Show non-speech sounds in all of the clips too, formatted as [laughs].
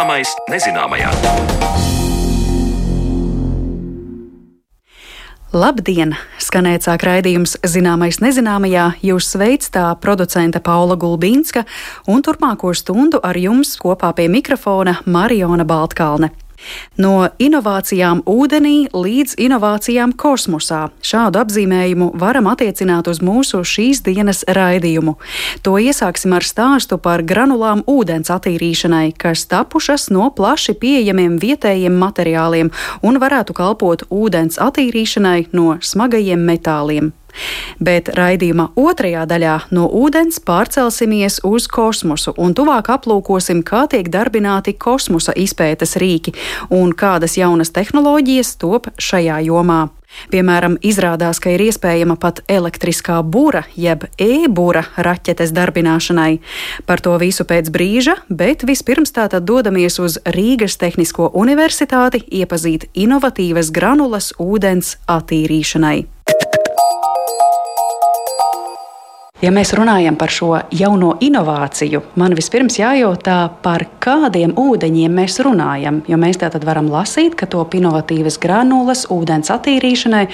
Zināmais nezināmajā. Labdien! Skanēt sāk raidījums Zināmais nezināmajā. Jūs sveic tā producente Paula Gulbīnska un turpmāko stundu ar jums kopā pie mikrofona Mariona Baltkalne. No inovācijām ūdenī līdz inovācijām kosmosā. Šādu apzīmējumu varam attiecināt uz mūsu šīs dienas raidījumu. To iesāksim ar stāstu par granulām ūdens attīrīšanai, kas tapušas no plaši pieejamiem vietējiem materiāliem un varētu kalpot ūdens attīrīšanai no smagajiem metāliem. Bet raidījuma otrajā daļā no ūdens pārcelsimies uz kosmosu un tuvāk aplūkosim, kā tiek darbināti kosmosa izpētes rīki un kādas jaunas tehnoloģijas top šajā jomā. Piemēram, izrādās, ka ir iespējama pat elektriskā būra, jeb e-būra raķetes darbināšanai. Par to visu pēc brīža, bet vispirms tātad dodamies uz Rīgas Tehnisko universitāti iepazīt inovatīvas granulas ūdens attīrīšanai. Ja mēs runājam par šo jauno inovāciju, man vispirms jājautā, par kādiem ūdeņiem mēs runājam. Jo mēs tātad varam lasīt, ka top inovatīvas granulas ūdens attīrīšanai,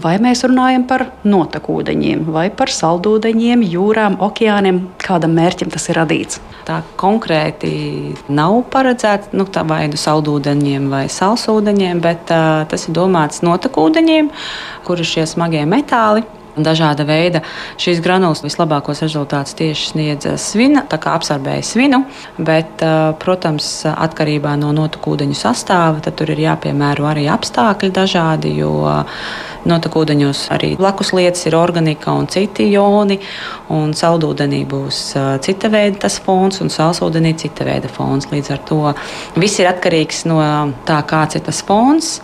vai mēs runājam par notekūdeņiem, vai par saldūdeņiem, jūrām, okeāniem, kādam mērķim tas ir radīts. Tā konkrēti nav paredzēts nu, vai nu saldūdeņiem vai salsūdeņiem, bet uh, tas ir domāts notekūdeņiem, kur ir šie smagie metāli Dažāda veida šīs granulas vislabākos rezultātus tieši sniedz svina, tā kā apsarbēja svinu, bet, protams, atkarībā no notekūdeņu sastāva, tad tur ir jāpiemēro arī apstākļi dažādi, jo notekūdeņos arī blakus lietas ir organika un citi joni, un saldūdenī būs cita veida tas fons, un salsūdenī cita veida fons. Līdz ar to viss ir atkarīgs no tā, kāds ir tas fons.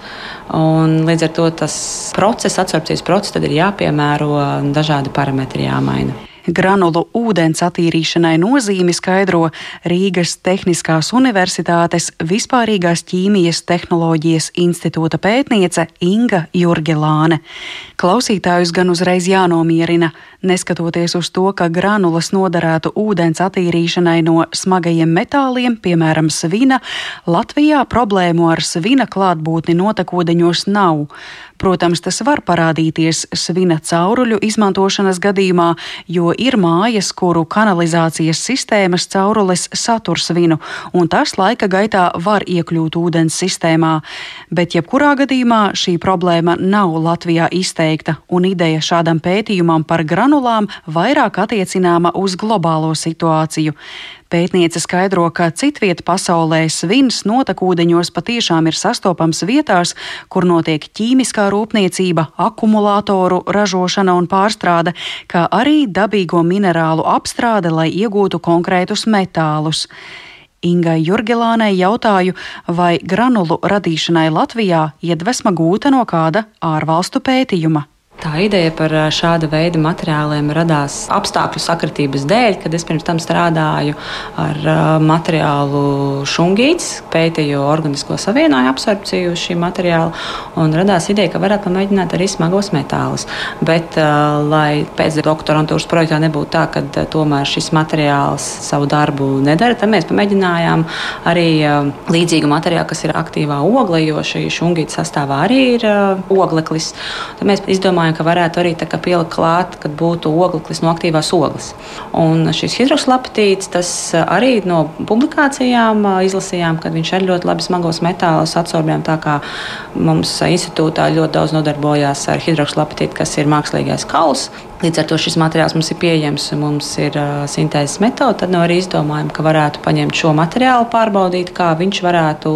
Un līdz ar to tas process, absorpcijas process, ir jāpiemēro dažādi parametri, jāmaina. Granulu ūdens attīrīšanai nozīmi skaidro Rīgas Tehniskās Universitātes Vispārīgās ķīmijas tehnoloģijas institūta pētniece Inga Jurgelāne. Klausītājus gan uzreiz jānomierina, neskatoties uz to, ka granulas noderētu ūdens attīrīšanai no smagajiem metāliem, piemēram, svina, Latvijā problēmu ar svina klātbūtni notekūdeņos nav. Protams, tas var parādīties svina cauruļu izmantošanas gadījumā, jo ir mājas, kuru kanalizācijas sistēmas caurules satur svinu, un tas laika gaitā var iekļūt ūdens sistēmā. Bet jebkurā gadījumā šī problēma nav Latvijā izteikta, un ideja šādam pētījumam par granulām vairāk attiecināma uz globālo situāciju. Pētniece skaidro, ka citvieta pasaulē svins notekūdeņos patiešām ir sastopams vietās, kur notiek ķīmiskā rūpniecība, akumulātoru ražošana un pārstrāde, kā arī dabīgo minerālu apstrāde, lai iegūtu konkrētus metālus. Ingai Jurgelānei jautāju, vai granulu radīšanai Latvijā iedvesma gūta no kāda ārvalstu pētījuma. Tā ideja par šāda veida materiāliem radās apstākļu sakritības dēļ, kad es pirms tam strādāju ar materiālu šungīts, pētīju organisko savienojumu absorpciju šī materiāla, un radās ideja, ka varētu pamēģināt arī smagos metālus. Bet, lai pēc doktorantūras projektā nebūtu tā, ka tomēr šis materiāls savu darbu nedara, tad mēs pamēģinājām arī līdzīgu materiālu, kas ir aktīvā ogle, jo šī šungīta sastāvā arī ir ogleklis. Tad mēs izdomājām, domājam, ka varētu arī pielikt klāt, kad būtu ogleklis no aktīvās ogles. Un šis hidroslapatīts, tas arī no publikācijām izlasījām, ka viņš arī ļoti labi smagos metālus absorbējam. Tā kā mums institūtā ļoti daudz nodarbojās ar hidroslapatītu, kas ir mākslīgais kauls. Līdz ar to šis materiāls mums ir pieejams, mums ir uh, sintēzes metode. Tad nu arī izdomājam, ka varētu paņemt šo materiālu, pārbaudīt, kā viņš varētu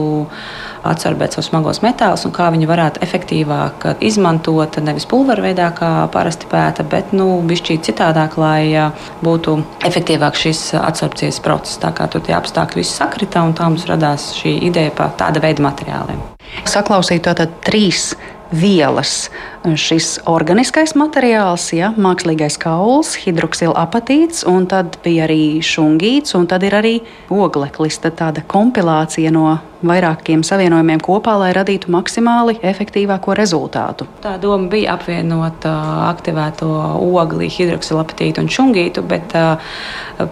absorbēt savus smagos metālus un kā viņi varētu efektīvāk izmantot nevis pulveru veidā, kā parasti pēta, bet nu, bišķīt citādāk, lai uh, būtu efektīvāk šis absorpcijas process. Tā kā tur tie apstākļi viss sakrita un tā mums radās šī ideja par tāda veida materiāliem. Saklausīt tātad trīs vielas. Šis organiskais materiāls, ja, mākslīgais kauls, hidroksilapatīts, un tad bija arī šungīts, un tad ir arī ogleklis. Tad tāda kompilācija no vairākiem savienojumiem kopā, lai radītu maksimāli efektīvāko rezultātu. Tā doma bija apvienot uh, aktivēto ogli, hidroksilapatītu un šungītu, bet uh,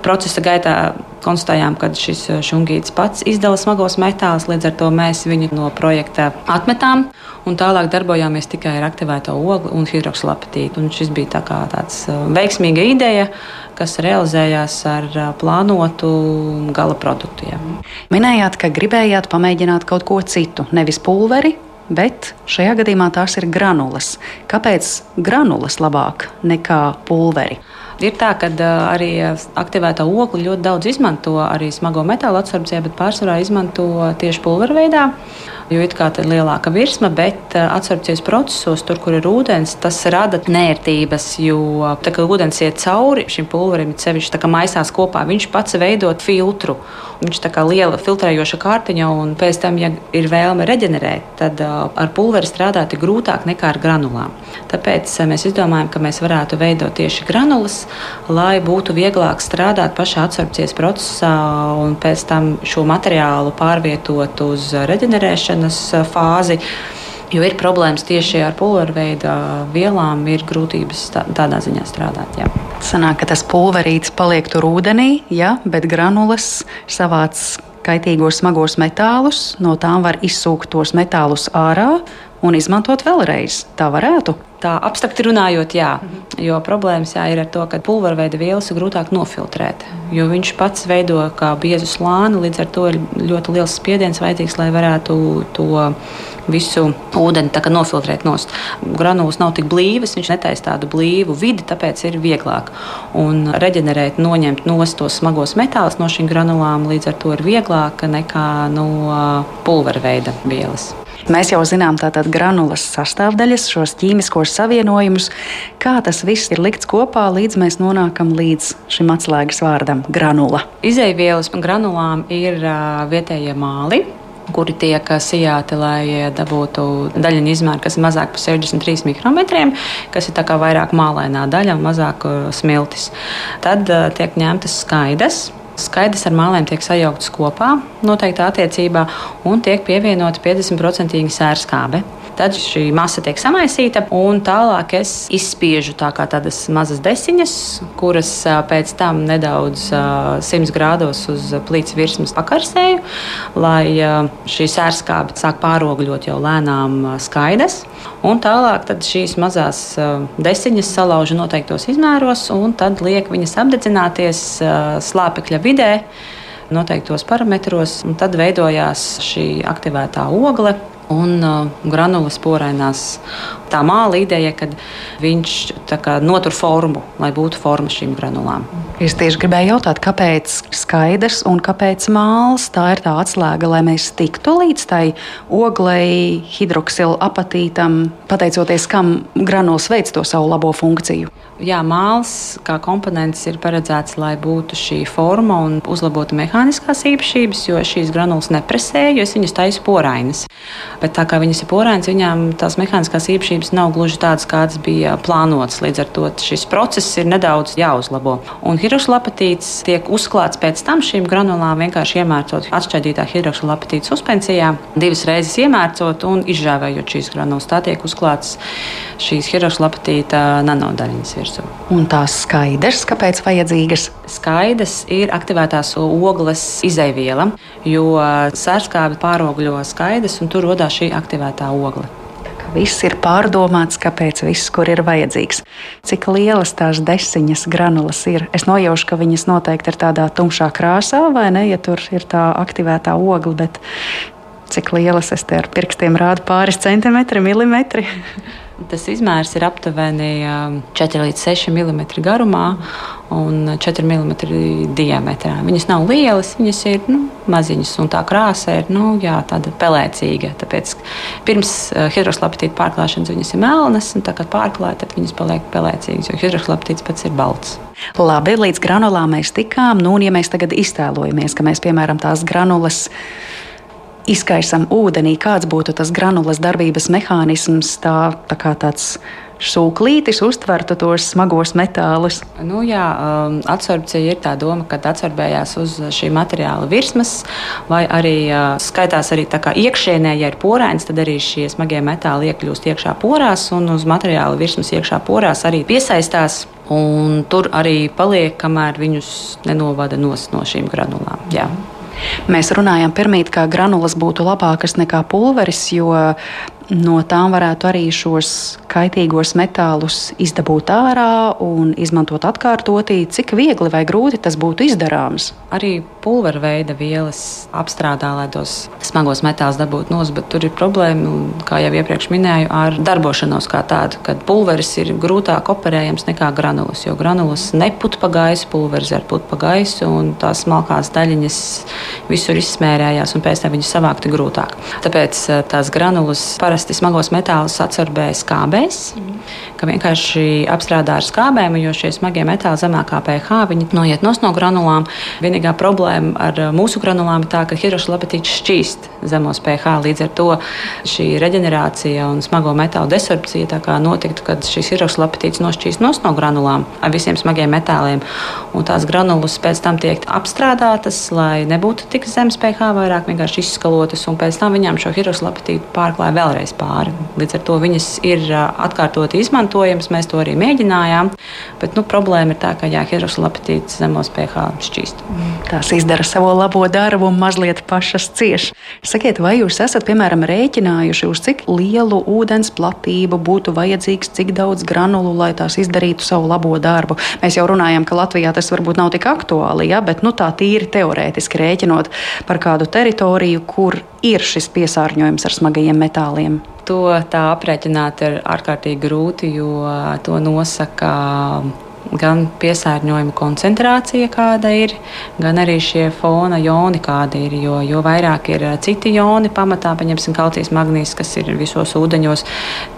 procesa gaitā konstatējām, ka šis šungīts pats izdala smagos metālus, līdz ar to mēs viņu no projekta atmetām un tālāk darbojāmies tikai ar aktivēto ogli un hidroksilapatītu. Šis bija tā tāds uh, veiksmīga ideja, kas realizējās ar uh, plānotu gala produktu. Jā. Minējāt, ka gribējāt pamēģināt kaut ko citu, nevis pulveri. Bet šajā gadījumā tās ir granulas. Kāpēc granulas labāk nekā pulveri? Ir tā, ka arī aktivētā ogļu ļoti daudz izmanto arī smago metālu absorpcijā, bet pārsvarā izmanto tieši pulveru veidā jo it kā ir lielāka virsma, bet absorpcijas procesos, tur, kur ir ūdens, tas rada nērtības. Jo tā kā ūdens iet cauri šim pulverim, sevišķi tā kā maisās kopā, viņš pats veido filtru. Viņš ir liela filtrējoša kārtiņa, un pēc tam, ja ir vēlme reģenerēt, tad ar pulveri strādāt ir grūtāk nekā ar granulām. Tāpēc mēs izdomājām, ka mēs varētu veidot tieši granulas, lai būtu vieglāk strādāt pašā absorpcijas procesā un pēc tam šo materiālu pārvietot uz reģenerēšanas fāzi. Jo ir problēmas tieši ar pulverveida vielām, ir grūtības tā, tādā ziņā strādāt. Jā. Sanāk, ka tas pulverītis paliek tur ūdenī, ja, bet granulas savāc kaitīgos smagos metālus, no tām var izsūkt tos metālus ārā un izmantot vēlreiz. Tā varētu. Tā apstakti runājot, jā. Jo problēmas jā, ir ar to, ka pulverveida vielas ir grūtāk nofiltrēt. Jo viņš pats veido kā biezu slāni, līdz ar to ir ļoti liels spiediens vajadzīgs, lai varētu to visu ūdeni nofiltrēt nost. Granulas nav tik blīvas, viņš netaisa tādu blīvu vidi, tāpēc ir vieglāk. Un reģenerēt, noņemt nost tos smagos metālus no šīm granulām, līdz ar to ir vieglāk nekā no pulverveida vielas. Mēs jau zinām tātad granulas sastāvdaļas, šos ķīmiskos savienojumus, kā tas viss ir likts kopā, līdz mēs nonākam līdz šim atslēgas vārdam - granula. Izeivielas granulām ir uh, vietējie māli, kuri tiek sijāti, lai dabūtu daļiņu izmēru, kas ir mazāk par 63 mikrometriem, kas ir vairāk mālainā daļa un mazāk smiltis. Tad tiek ņemtas skaidrs Skaidrs ar mālēm tiek sajauktas kopā noteiktā attiecībā un tiek pievienota 50% sērskābe. Tad šī masa tiek samaisīta, un tālāk es izspiežu tā tādas mazas desiņas, kuras pēc tam nedaudz 100 grādos uz plīts virsmas pakarsēju, lai šī sērskābe sāk pārogļot jau lēnām skaidrs. Un tālāk šīs mazās desiņas salaužu noteiktos izmēros, un tad liek viņas apdedzināties slāpekļa vidē noteiktos parametros, un tad veidojās šī aktivētā ogle, un uh, granulas porainās. Tā māla ideja, ka viņš kā, notur formu, lai būtu forma šīm granulām. Es tieši gribēju jautāt, kāpēc skaidrs un kāpēc māls tā ir tā atslēga, lai mēs tiktu līdz tai oglei, hidroksila apatītam, pateicoties kam granulas veids to savu labo funkciju. Jā, māls kā komponents ir paredzēts, lai būtu šī forma un uzlabotu mehāniskās īpašības, jo šīs granulas nepresē, jo es viņas taisu porainas. Bet tā kā viņas ir porainas, viņām tās mehāniskās īpašības nav gluži tādas, kādas bija plānotas. Līdz ar to šis process ir nedaudz jāuzlabo. Un hidroksilapatīts tiek uzklāts pēc tam šīm granulām, vienkārši iemērcot atšķaidītā hidroksilapatīta suspensijā, divas reizes iemērcot un izžāvējot šīs granulas. Tā tiek uzklāts šīs hidroksilapatīta nanodaļiņas virsū. Un tās skaidrs, kāpēc vajadzīgas? Skaidrs ir aktivētās ogles izaiviela, jo sērskābi pārogļo skaidrs un tur radās šī aktivētā ogle. Viss ir pārdomāts, kāpēc viss, kur ir vajadzīgs. Cik lielas tās desiņas granulas ir? Es nojaušu, ka viņas noteikti ir tādā tumšā krāsā, vai ne, ja tur ir tā aktivētā ogle, bet cik lielas es te ar pirkstiem rādu pāris centimetri, milimetri. [laughs] Tas izmērs ir aptuveni 4 um, līdz 6 mm garumā un 4 mm diametrā. Viņas nav lielas, viņas ir nu, maziņas, un tā krāsa ir nu, jā, tāda pelēcīga. Tāpēc pirms uh, hidroslapatīta pārklāšanas viņas ir melnas, un tā kā pārklāja, tad viņas paliek pelēcīgas, jo hidroslapatīts pats ir balts. Labi, līdz granulām mēs tikām. Nu, un, ja mēs tagad iztēlojamies, ka mēs piemēram tās granulas izkaisam ūdenī, kāds būtu tas granulas darbības mehānisms, tā, tā kā tāds šūklītis uztvertu tos smagos metālus. Nu, jā, um, absorpcija ir tā doma, ka atsorbējās uz šī materiāla virsmas, vai arī uh, skaitās arī iekšienē, ja ir porains, tad arī šie smagie metāli iekļūst iekšā porās un uz materiāla virsmas iekšā porās arī piesaistās. Un tur arī paliek, kamēr viņus nenovada no šīm granulām. Jā. Mēs runājam, pirmīt, ka granulas būtu labākas nekā pulveris, jo no tām varētu arī šos kaitīgos metālus izdabūt ārā un izmantot atkārtotī. Cik viegli vai grūti tas būtu izdarāms? Arī pulvera veida vielas apstrādā, lai tos smagos metālus dabūtu nos, bet tur ir problēma, kā jau iepriekš minēju, ar darbošanos kā tādu, kad pulveris ir grūtāk operējams nekā granulas, jo granulas neput pa gaisu, pulveris var put pa gaisu un tās smalkās daļiņas visur izsmērējās un pēc tam viņas savākt ir grūtāk. Tāpēc eh, tās granulas parasti parasti smagos metālus absorbē skābēs, mm. ka vienkārši apstrādā ar skābēm, jo šie smagie metāli zemākā pH viņi noiet no granulām. Vienīgā problēma ar mūsu granulām ir tā, ka hidrošlapetīts šķīst zemos pH. Līdz ar to šī reģenerācija un smago metālu desorpcija notiktu, kad šis hidrošlapetīts nošķīst no granulām ar visiem smagiem metāliem. Un tās granulas pēc tam tiek apstrādātas, lai nebūtu tik zemes pH, vairāk vienkārši izskalotas, un pēc tam viņām šo hidrošlapetītu pārklāja vēlreiz gājis pāri. Līdz ar to viņas ir atkārtoti izmantojamas. Mēs to arī mēģinājām. Bet nu, problēma ir tā, ka hidroksalapetīts zemos pH šķīst. Tās izdara savu labo darbu un mazliet pašas cieš. Sakiet, vai jūs esat piemēram rēķinājuši, uz cik lielu ūdens platību būtu vajadzīgs, cik daudz granulu, lai tās izdarītu savu labo darbu? Mēs jau runājam, ka Latvijā tas varbūt nav tik aktuāli, ja? bet nu, tā tīri teorētiski rēķinot par kādu teritoriju, kur ir šis piesārņojums ar smagajiem metāliem. To tā aprēķināt ir ārkārtīgi grūti, jo to nosaka gan piesārņojuma koncentrācija, kāda ir, gan arī šie fona joni, kāda ir. Jo, jo vairāk ir citi joni, pamatā, paņemsim, kalcijas magnīs, kas ir visos ūdeņos,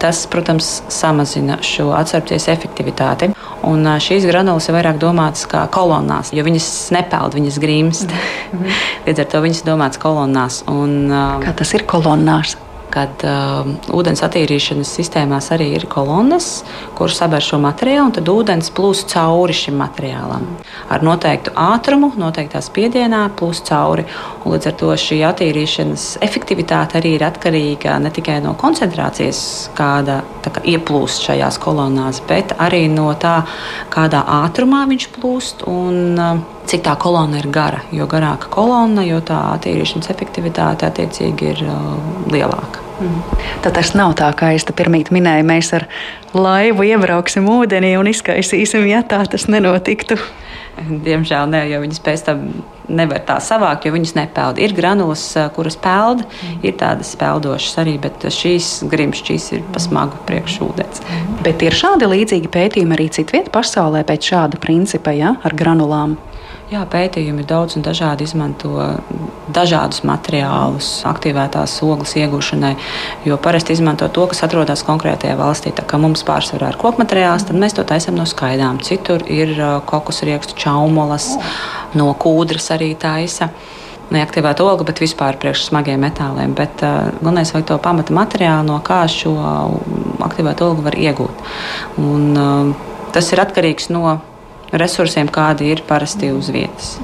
tas, protams, samazina šo atsarpties efektivitāti. Un šīs granulas ir vairāk domātas kā kolonnās, jo viņas nepeld, viņas grimst. Mm -hmm. [laughs] Līdz ar to viņas ir domātas kolonnās. Un, kā tas ir kolonnās? Kad uh, ūdens attīrīšanas sistēmās arī ir kolonnas, kuras saber šo materiālu, un tad ūdens plūst cauri šim materiālam. Ar noteiktu ātrumu, noteiktā spiedienā plūst cauri. Un līdz ar to šī attīrīšanas efektivitāte arī ir atkarīga ne tikai no koncentrācijas, kāda kā, ieplūst šajās kolonnās, bet arī no tā, kādā ātrumā viņš plūst. Un, uh, cik tā kolona ir gara. Jo garāka kolona, jo tā attīrīšanas efektivitāte attiecīgi ir uh, lielāka. Mm. Tad tas nav tā, kā es te pirmie minēju, mēs ar laivu iebrauksim ūdenī un izkaisīsim, ja tā tas nenotiktu. Diemžēl ne, jo viņas pēc tam nevar tā savākt, jo viņas nepeld. Ir granulas, uh, kuras peld, mm. ir tādas peldošas arī, bet šīs grimšķīs ir pa smagu priekšūdens. Mm. Bet ir šādi līdzīgi pētījumi arī citviet pasaulē pēc šāda principa, ja, ar granulām. Jā, pētījumi ir daudz un dažādi. Izmanto dažādus materiālus aktīvētās ogles iegūšanai, jo parasti izmanto to, kas atrodas konkrētajā valstī. Tā kā mums pārsvarā ir koku materiāls, tad mēs to taisām no skaidām. Citur ir kokus riekstu čaumolas, no kūdras arī taisa neaktivētu ogli, bet vispār priekš smagiem metāliem. Bet uh, galvenais ir to pamata materiālu, no kā šo aktivētu ogli var iegūt. Un, uh, tas ir atkarīgs no resursiem, kādi ir parasti uz vietas.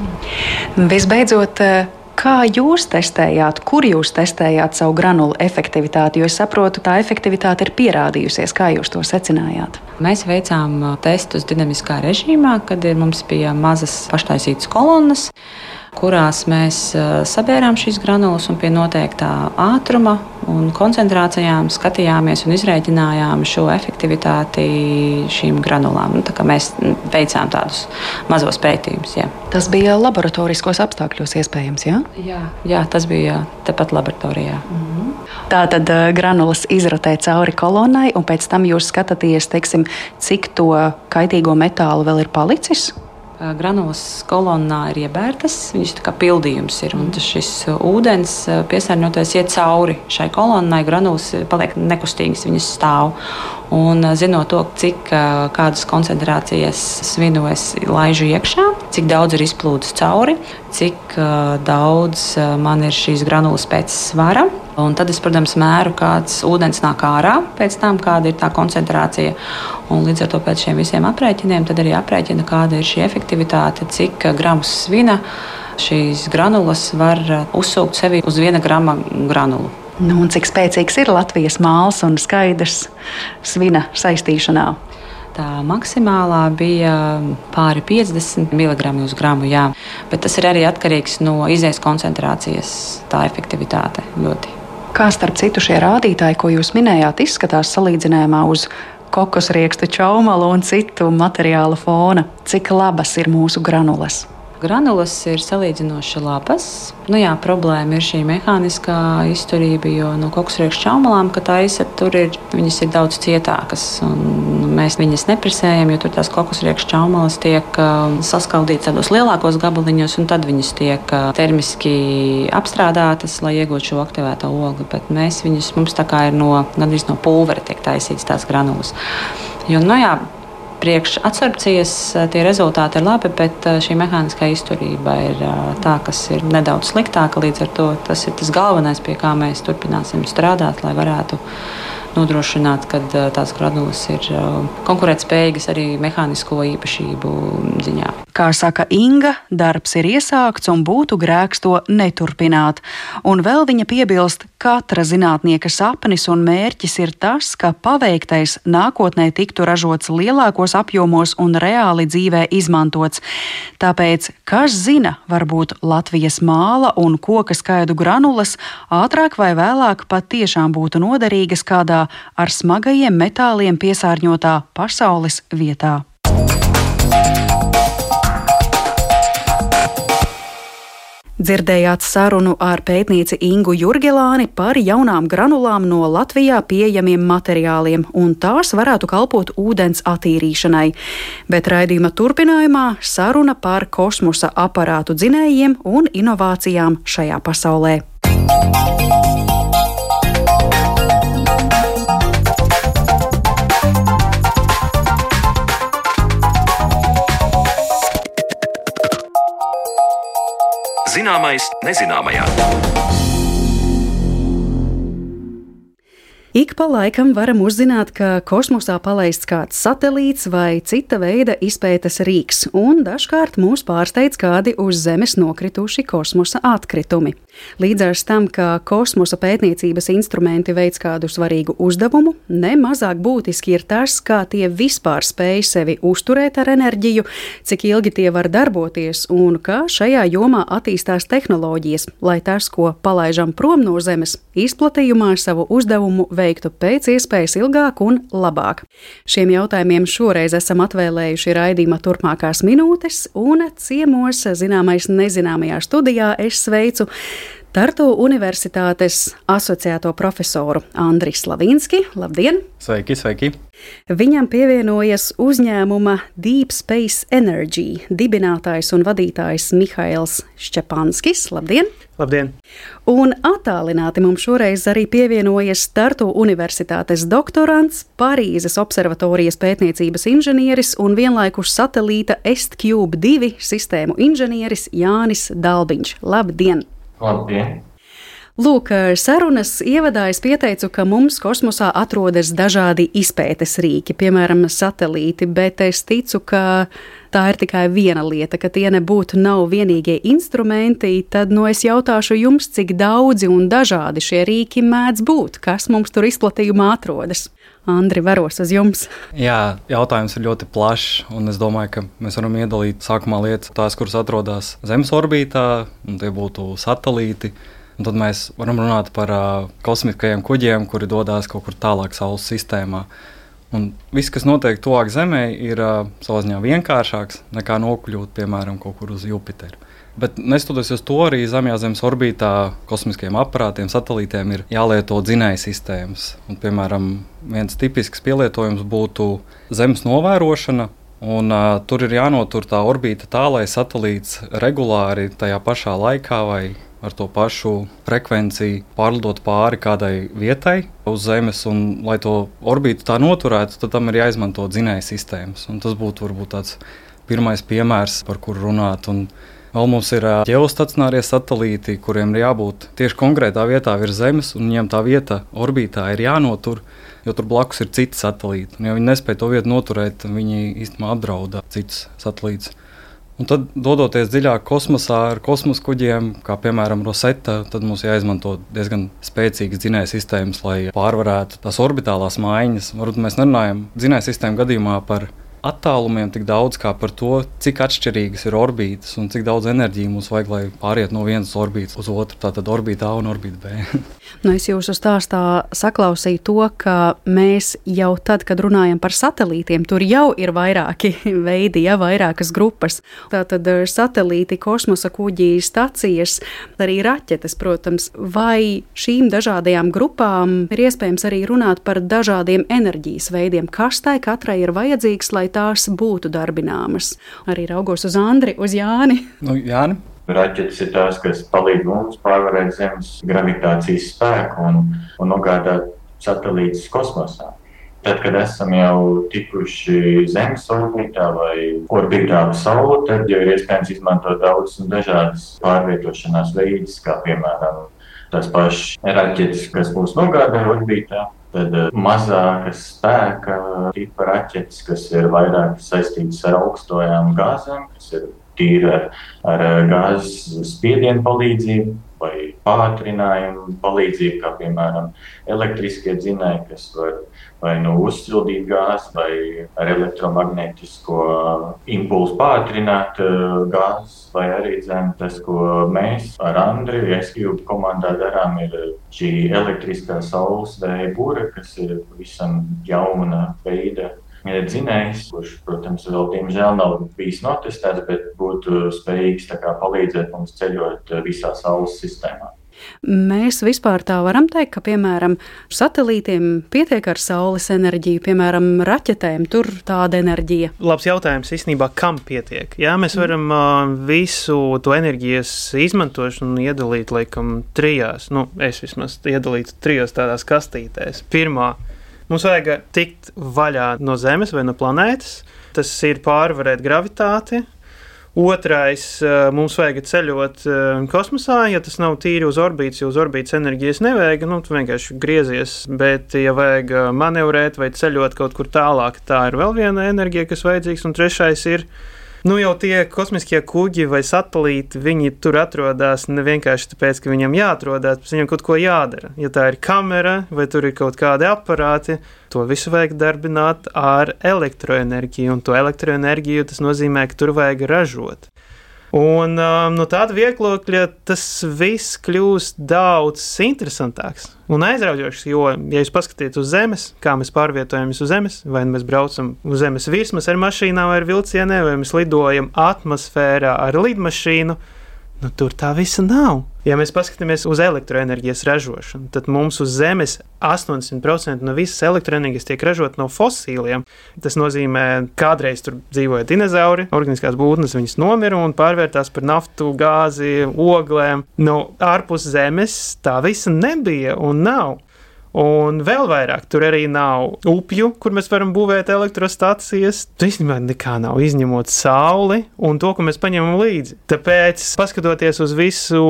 Visbeidzot, eh, Kā jūs testējāt, kur jūs testējāt savu granulu efektivitāti? Jo es saprotu, tā efektivitāte ir pierādījusies. Kā jūs to secinājāt? Mēs veicām eh, testus dinamiskā režīmā, kad mums bija mazas paštaisītas kolonnas kurās mēs sabērām šīs granulas un pie noteiktā ātruma un koncentrācijām skatījāmies un izrēķinājām šo efektivitāti šīm granulām. Nu, mēs veicām tādus mazos pētījumus. Jā. Tas bija laboratoriskos apstākļos iespējams, jā? Jā, jā tas bija tepat laboratorijā. Mm -hmm. Tā tad granulas izrotē cauri kolonnai, un pēc tam jūs skatāties, teiksim, cik to kaitīgo metālu vēl ir palicis granulas kolonnā ir iebērtas, viņas kā pildījums ir. Un šis ūdens piesārņotais iet cauri šai kolonnai, granulas paliek nekustīgas, viņas stāv. Un zinot to, cik kādas koncentrācijas svinu es laižu iekšā, cik daudz ir izplūdes cauri, cik daudz man ir šīs granulas pēc svara. Un tad es, protams, mēru, kāds ūdens nāk ārā pēc tam, kāda ir tā koncentrācija. Un līdz ar to pēc šiem visiem aprēķiniem arī aprēķina, kāda ir šī efektivitāte, cik gramus svina šīs granulas var uzsūkt sevi uz viena grama granulu. Nu, cik spēcīgs ir Latvijas mākslas un skaidrs svina saistīšanā? Tā maksimālā bija pāri 50 mg uz gramu. Jā. Bet tas ir arī atkarīgs no izējas koncentrācijas, tā efektivitāte. Ļoti. Kā starp citu šie rādītāji, ko jūs minējāt, izskatās salīdzinājumā uz kokosriekstu čaumalu un citu materiālu fona? Cik labas ir mūsu granulas? Granulas ir salīdzinoši labas. Nu, jā, problēma ir šī mehāniskā izturība, jo no kokosriekšu čaumalām, kad taisa, tur ir, viņas ir daudz cietākas. Mēs viņas nepresējam, jo tur tās kokosriekšu čaumalas tiek uh, saskaldītas tādos lielākos gabaliņos, un tad viņas tiek uh, termiski apstrādātas, lai iegūtu šo aktivēto ogli. Bet mēs viņus, mums tā kā ir no, gandrīz no pulvera tiek taisītas tās granulas. Jo, nu, jā, priekšabsorpcijas eh, tie rezultāti ir labi, bet eh, šī mehāniskā izturība ir eh, tā, kas ir nedaudz sliktāka. Līdz ar to tas ir tas galvenais, pie kā mēs turpināsim strādāt, lai varētu nodrošināt, ka tās granulas ir konkurētspējīgas arī mehānisko īpašību ziņā. Kā saka Inga, darbs ir iesākts un būtu grēks to neturpināt. Un vēl viņa piebilst, katra zinātnieka sapnis un mērķis ir tas, ka paveiktais nākotnē tiktu ražots lielākos apjomos un reāli dzīvē izmantots. Tāpēc, kas zina, varbūt Latvijas māla un koka skaidu granulas ātrāk vai vēlāk pat tiešām būtu noderīgas kādā ar smagajiem metāliem piesārņotā pasaules vietā. Dzirdējāt sarunu ar pētnieci Ingu Jurgelāni par jaunām granulām no Latvijā pieejamiem materiāliem, un tās varētu kalpot ūdens attīrīšanai. Bet raidījuma turpinājumā saruna par kosmosa aparātu dzinējiem un inovācijām šajā pasaulē. Zināmais nezināmajā. Ik pa laikam varam uzzināt, ka kosmosā palaists kāds satelīts vai cita veida izpētes rīks, un dažkārt mūs pārsteidz kādi uz Zemes nokrituši kosmosa atkritumi. Līdz ar tam, ka kosmosa pētniecības instrumenti veic kādu svarīgu uzdevumu, nemazāk būtiski ir tas, kā tie vispār spēj sevi uzturēt ar enerģiju, cik ilgi tie var darboties un kā šajā jomā attīstās tehnoloģijas, lai tas, ko palaižam prom no Zemes, izplatījumā savu uzdevumu veiktu pēc iespējas ilgāk un labāk. Šiem jautājumiem šoreiz esam atvēlējuši raidījuma turpmākās minūtes, un ciemos zināmais nezināmajā studijā es sveicu Tartu Universitātes asociēto profesoru Andriu Slavinski. Labdien! Sveiki, sveiki! Viņam pievienojas uzņēmuma Deep Space Energy dibinātājs un vadītājs Mihails Šķepanskis. Labdien! Labdien! Un attālināti mums šoreiz arī pievienojas Tartu Universitātes doktorants, Parīzes observatorijas pētniecības inženieris un vienlaikus satelīta StCube 2 sistēmu inženieris Jānis Dalbiņš. Labdien! Labdien! Lūk, sarunas ievadā es pieteicu, ka mums kosmosā atrodas dažādi izpētes rīki, piemēram, satelīti, bet es ticu, ka tā ir tikai viena lieta, ka tie nebūtu nav vienīgie instrumenti, tad no nu, es jautāšu jums, cik daudzi un dažādi šie rīki mēdz būt, kas mums tur izplatījumā atrodas. Andri, varos uz jums. Jā, jautājums ir ļoti plašs, un es domāju, ka mēs varam iedalīt sākumā lietas tās, kuras atrodas Zemes orbītā, un tie būtu satelīti. Un tad mēs varam runāt par uh, kosmiskajiem kuģiem, kuri dodas kaut kur tālāk Saules sistēmā. Un viss, kas notiek tuvāk Zemē, ir uh, savā ziņā vienkāršāks nekā nokļūt, piemēram, kaut kur uz Jupiteru. Bet neskatoties uz to, arī zemjā Zemes orbītā kosmiskiem aparātiem, satelītiem ir jālieto dzinēja sistēmas. Un, piemēram, viens tipisks pielietojums būtu Zemes novērošana. Un, uh, tur ir jānotur tā orbīta tā, lai satelīts regulāri tajā pašā laikā vai ar to pašu frekvenciju pārlidot pāri kādai vietai uz Zemes. Un, lai to orbītu tā noturētu, tad tam ir jāizmanto dzinēja sistēmas. Un tas būtu varbūt tāds pirmais piemērs, par kuru runāt. Un Vēl mums ir ģeostacionārie satelīti, kuriem ir jābūt tieši konkrētā vietā virs Zemes, un viņiem tā vieta orbītā ir jānotur, jo tur blakus ir citi satelīti. Un, ja viņi nespēja to vietu noturēt, viņi īstenībā apdraud citus satelītus. Un tad, dodoties dziļāk kosmosā ar kosmosa kuģiem, kā piemēram Rosetta, tad mums jāizmanto diezgan spēcīgas dzinēja sistēmas, lai pārvarētu tās orbitālās maiņas. Varbūt mēs nerunājam dzinēja sistēmu gadījumā par attālumiem tik daudz kā par to, cik atšķirīgas ir orbītas un cik daudz enerģijas mums vajag, lai pāriet no vienas orbītas uz otru. Tātad orbīta A un orbīta B. [laughs] nu, es jūsu stāstā saklausīju to, ka mēs jau tad, kad runājam par satelītiem, tur jau ir vairāki [laughs] veidi, ja vairākas grupas. Tātad eh, satelīti, kosmosa kuģi, stacijas, arī raķetes, protams, vai šīm dažādajām grupām ir iespējams arī runāt par dažādiem enerģijas veidiem, kas tai katrai ir vajadzīgs, lai tās būtu darbināmas. Arī raugos uz Andri, uz Jāni. Nu, Jāni. Raķetes ir tās, kas palīdz mums pārvarēt Zemes gravitācijas spēku un, un nogādāt satelītus kosmosā. Tad, kad esam jau tikuši Zemes orbītā vai orbītā ap Sauli, tad jau ir iespējams izmantot daudz un dažādas pārvietošanās veidus, kā piemēram tās pašas raķetes, kas mūs nogādā orbītā, Tad eh, mazākas spēka tipa raķetes, kas ir vairāk saistītas ar augstajām gāzēm, kas ir tīri ar, ar eh, gāzes spiedienu palīdzību vai pātrinājumu palīdzību, kā piemēram elektriskie dzinēji, kas var vai nu uzsildīt gāzi, vai ar elektromagnētisko impulsu pātrināt uh, gāzi, vai arī dzēn, tas, ko mēs ar Andriju Eskiju komandā darām, ir šī elektriskā saules vēja būra, kas ir visam jauna veida dzinējs, kurš, protams, vēl diemžēl nav bijis notestēts, bet būtu spējīgs kā, palīdzēt mums ceļot visā Saules sistēmā. Mēs vispār tā varam teikt, ka, piemēram, satelītiem pietiek ar saules enerģiju, piemēram, raķetēm tur tāda enerģija. Labs jautājums īstenībā, kam pietiek? Jā, mēs mm. varam uh, visu to enerģijas izmantošanu iedalīt, laikam, trijās, nu, es vismaz iedalītu trijos tādās kastītēs. Pirmā, mums vajag tikt vaļā no Zemes vai no planētas, tas ir pārvarēt gravitāciju Otrais, eh, mums vajag ceļot eh, kosmosā, ja tas nav tīri uz orbītas, jo uz orbītas enerģijas nevajag, nu, tu vienkārši griezies, bet, ja vajag eh, manevrēt vai ceļot kaut kur tālāk, tā ir vēl viena enerģija, kas vajadzīgs, un trešais ir Nu, jau tie kosmiskie kuģi vai satelīti, viņi tur atrodas ne vienkārši tāpēc, ka viņam jāatrodas, bet viņam kaut ko jādara. Ja tā ir kamera vai tur ir kaut kādi aparāti, to visu vajag darbināt ar elektroenerģiju, un to elektroenerģiju tas nozīmē, ka tur vajag ražot. Un um, no tāda vieglokļa tas viss kļūst daudz interesantāks un aizraujošs. Jo, ja jūs paskatāties uz Zemes, kā mēs pārvietojamies uz Zemes, vai mēs braucam uz Zemes virsmas ar mašīnām vai ar vilcieniem, vai mēs lidojam atmosfērā ar lidmašīnu, Nu, tur tā visa nav. Ja mēs paskatāmies uz elektroenerģijas ražošanu, tad mums uz Zemes 80% no visas elektroenerģijas tiek ražot no fosīliem. Tas nozīmē, ka kādreiz tur dzīvoja dinozauri, organiskās būtnes, viņas nomira un pārvērtās par naftu, gāzi, oglēm. Nu, ārpus Zemes tā visa nebija un nav. Un vēl vairāk, tur arī nav upju, kur mēs varam būvēt elektrostacijas. Tur īstenībā nekā nav izņemot sauli un to, ko mēs paņemam līdzi. Tāpēc, paskatoties uz visu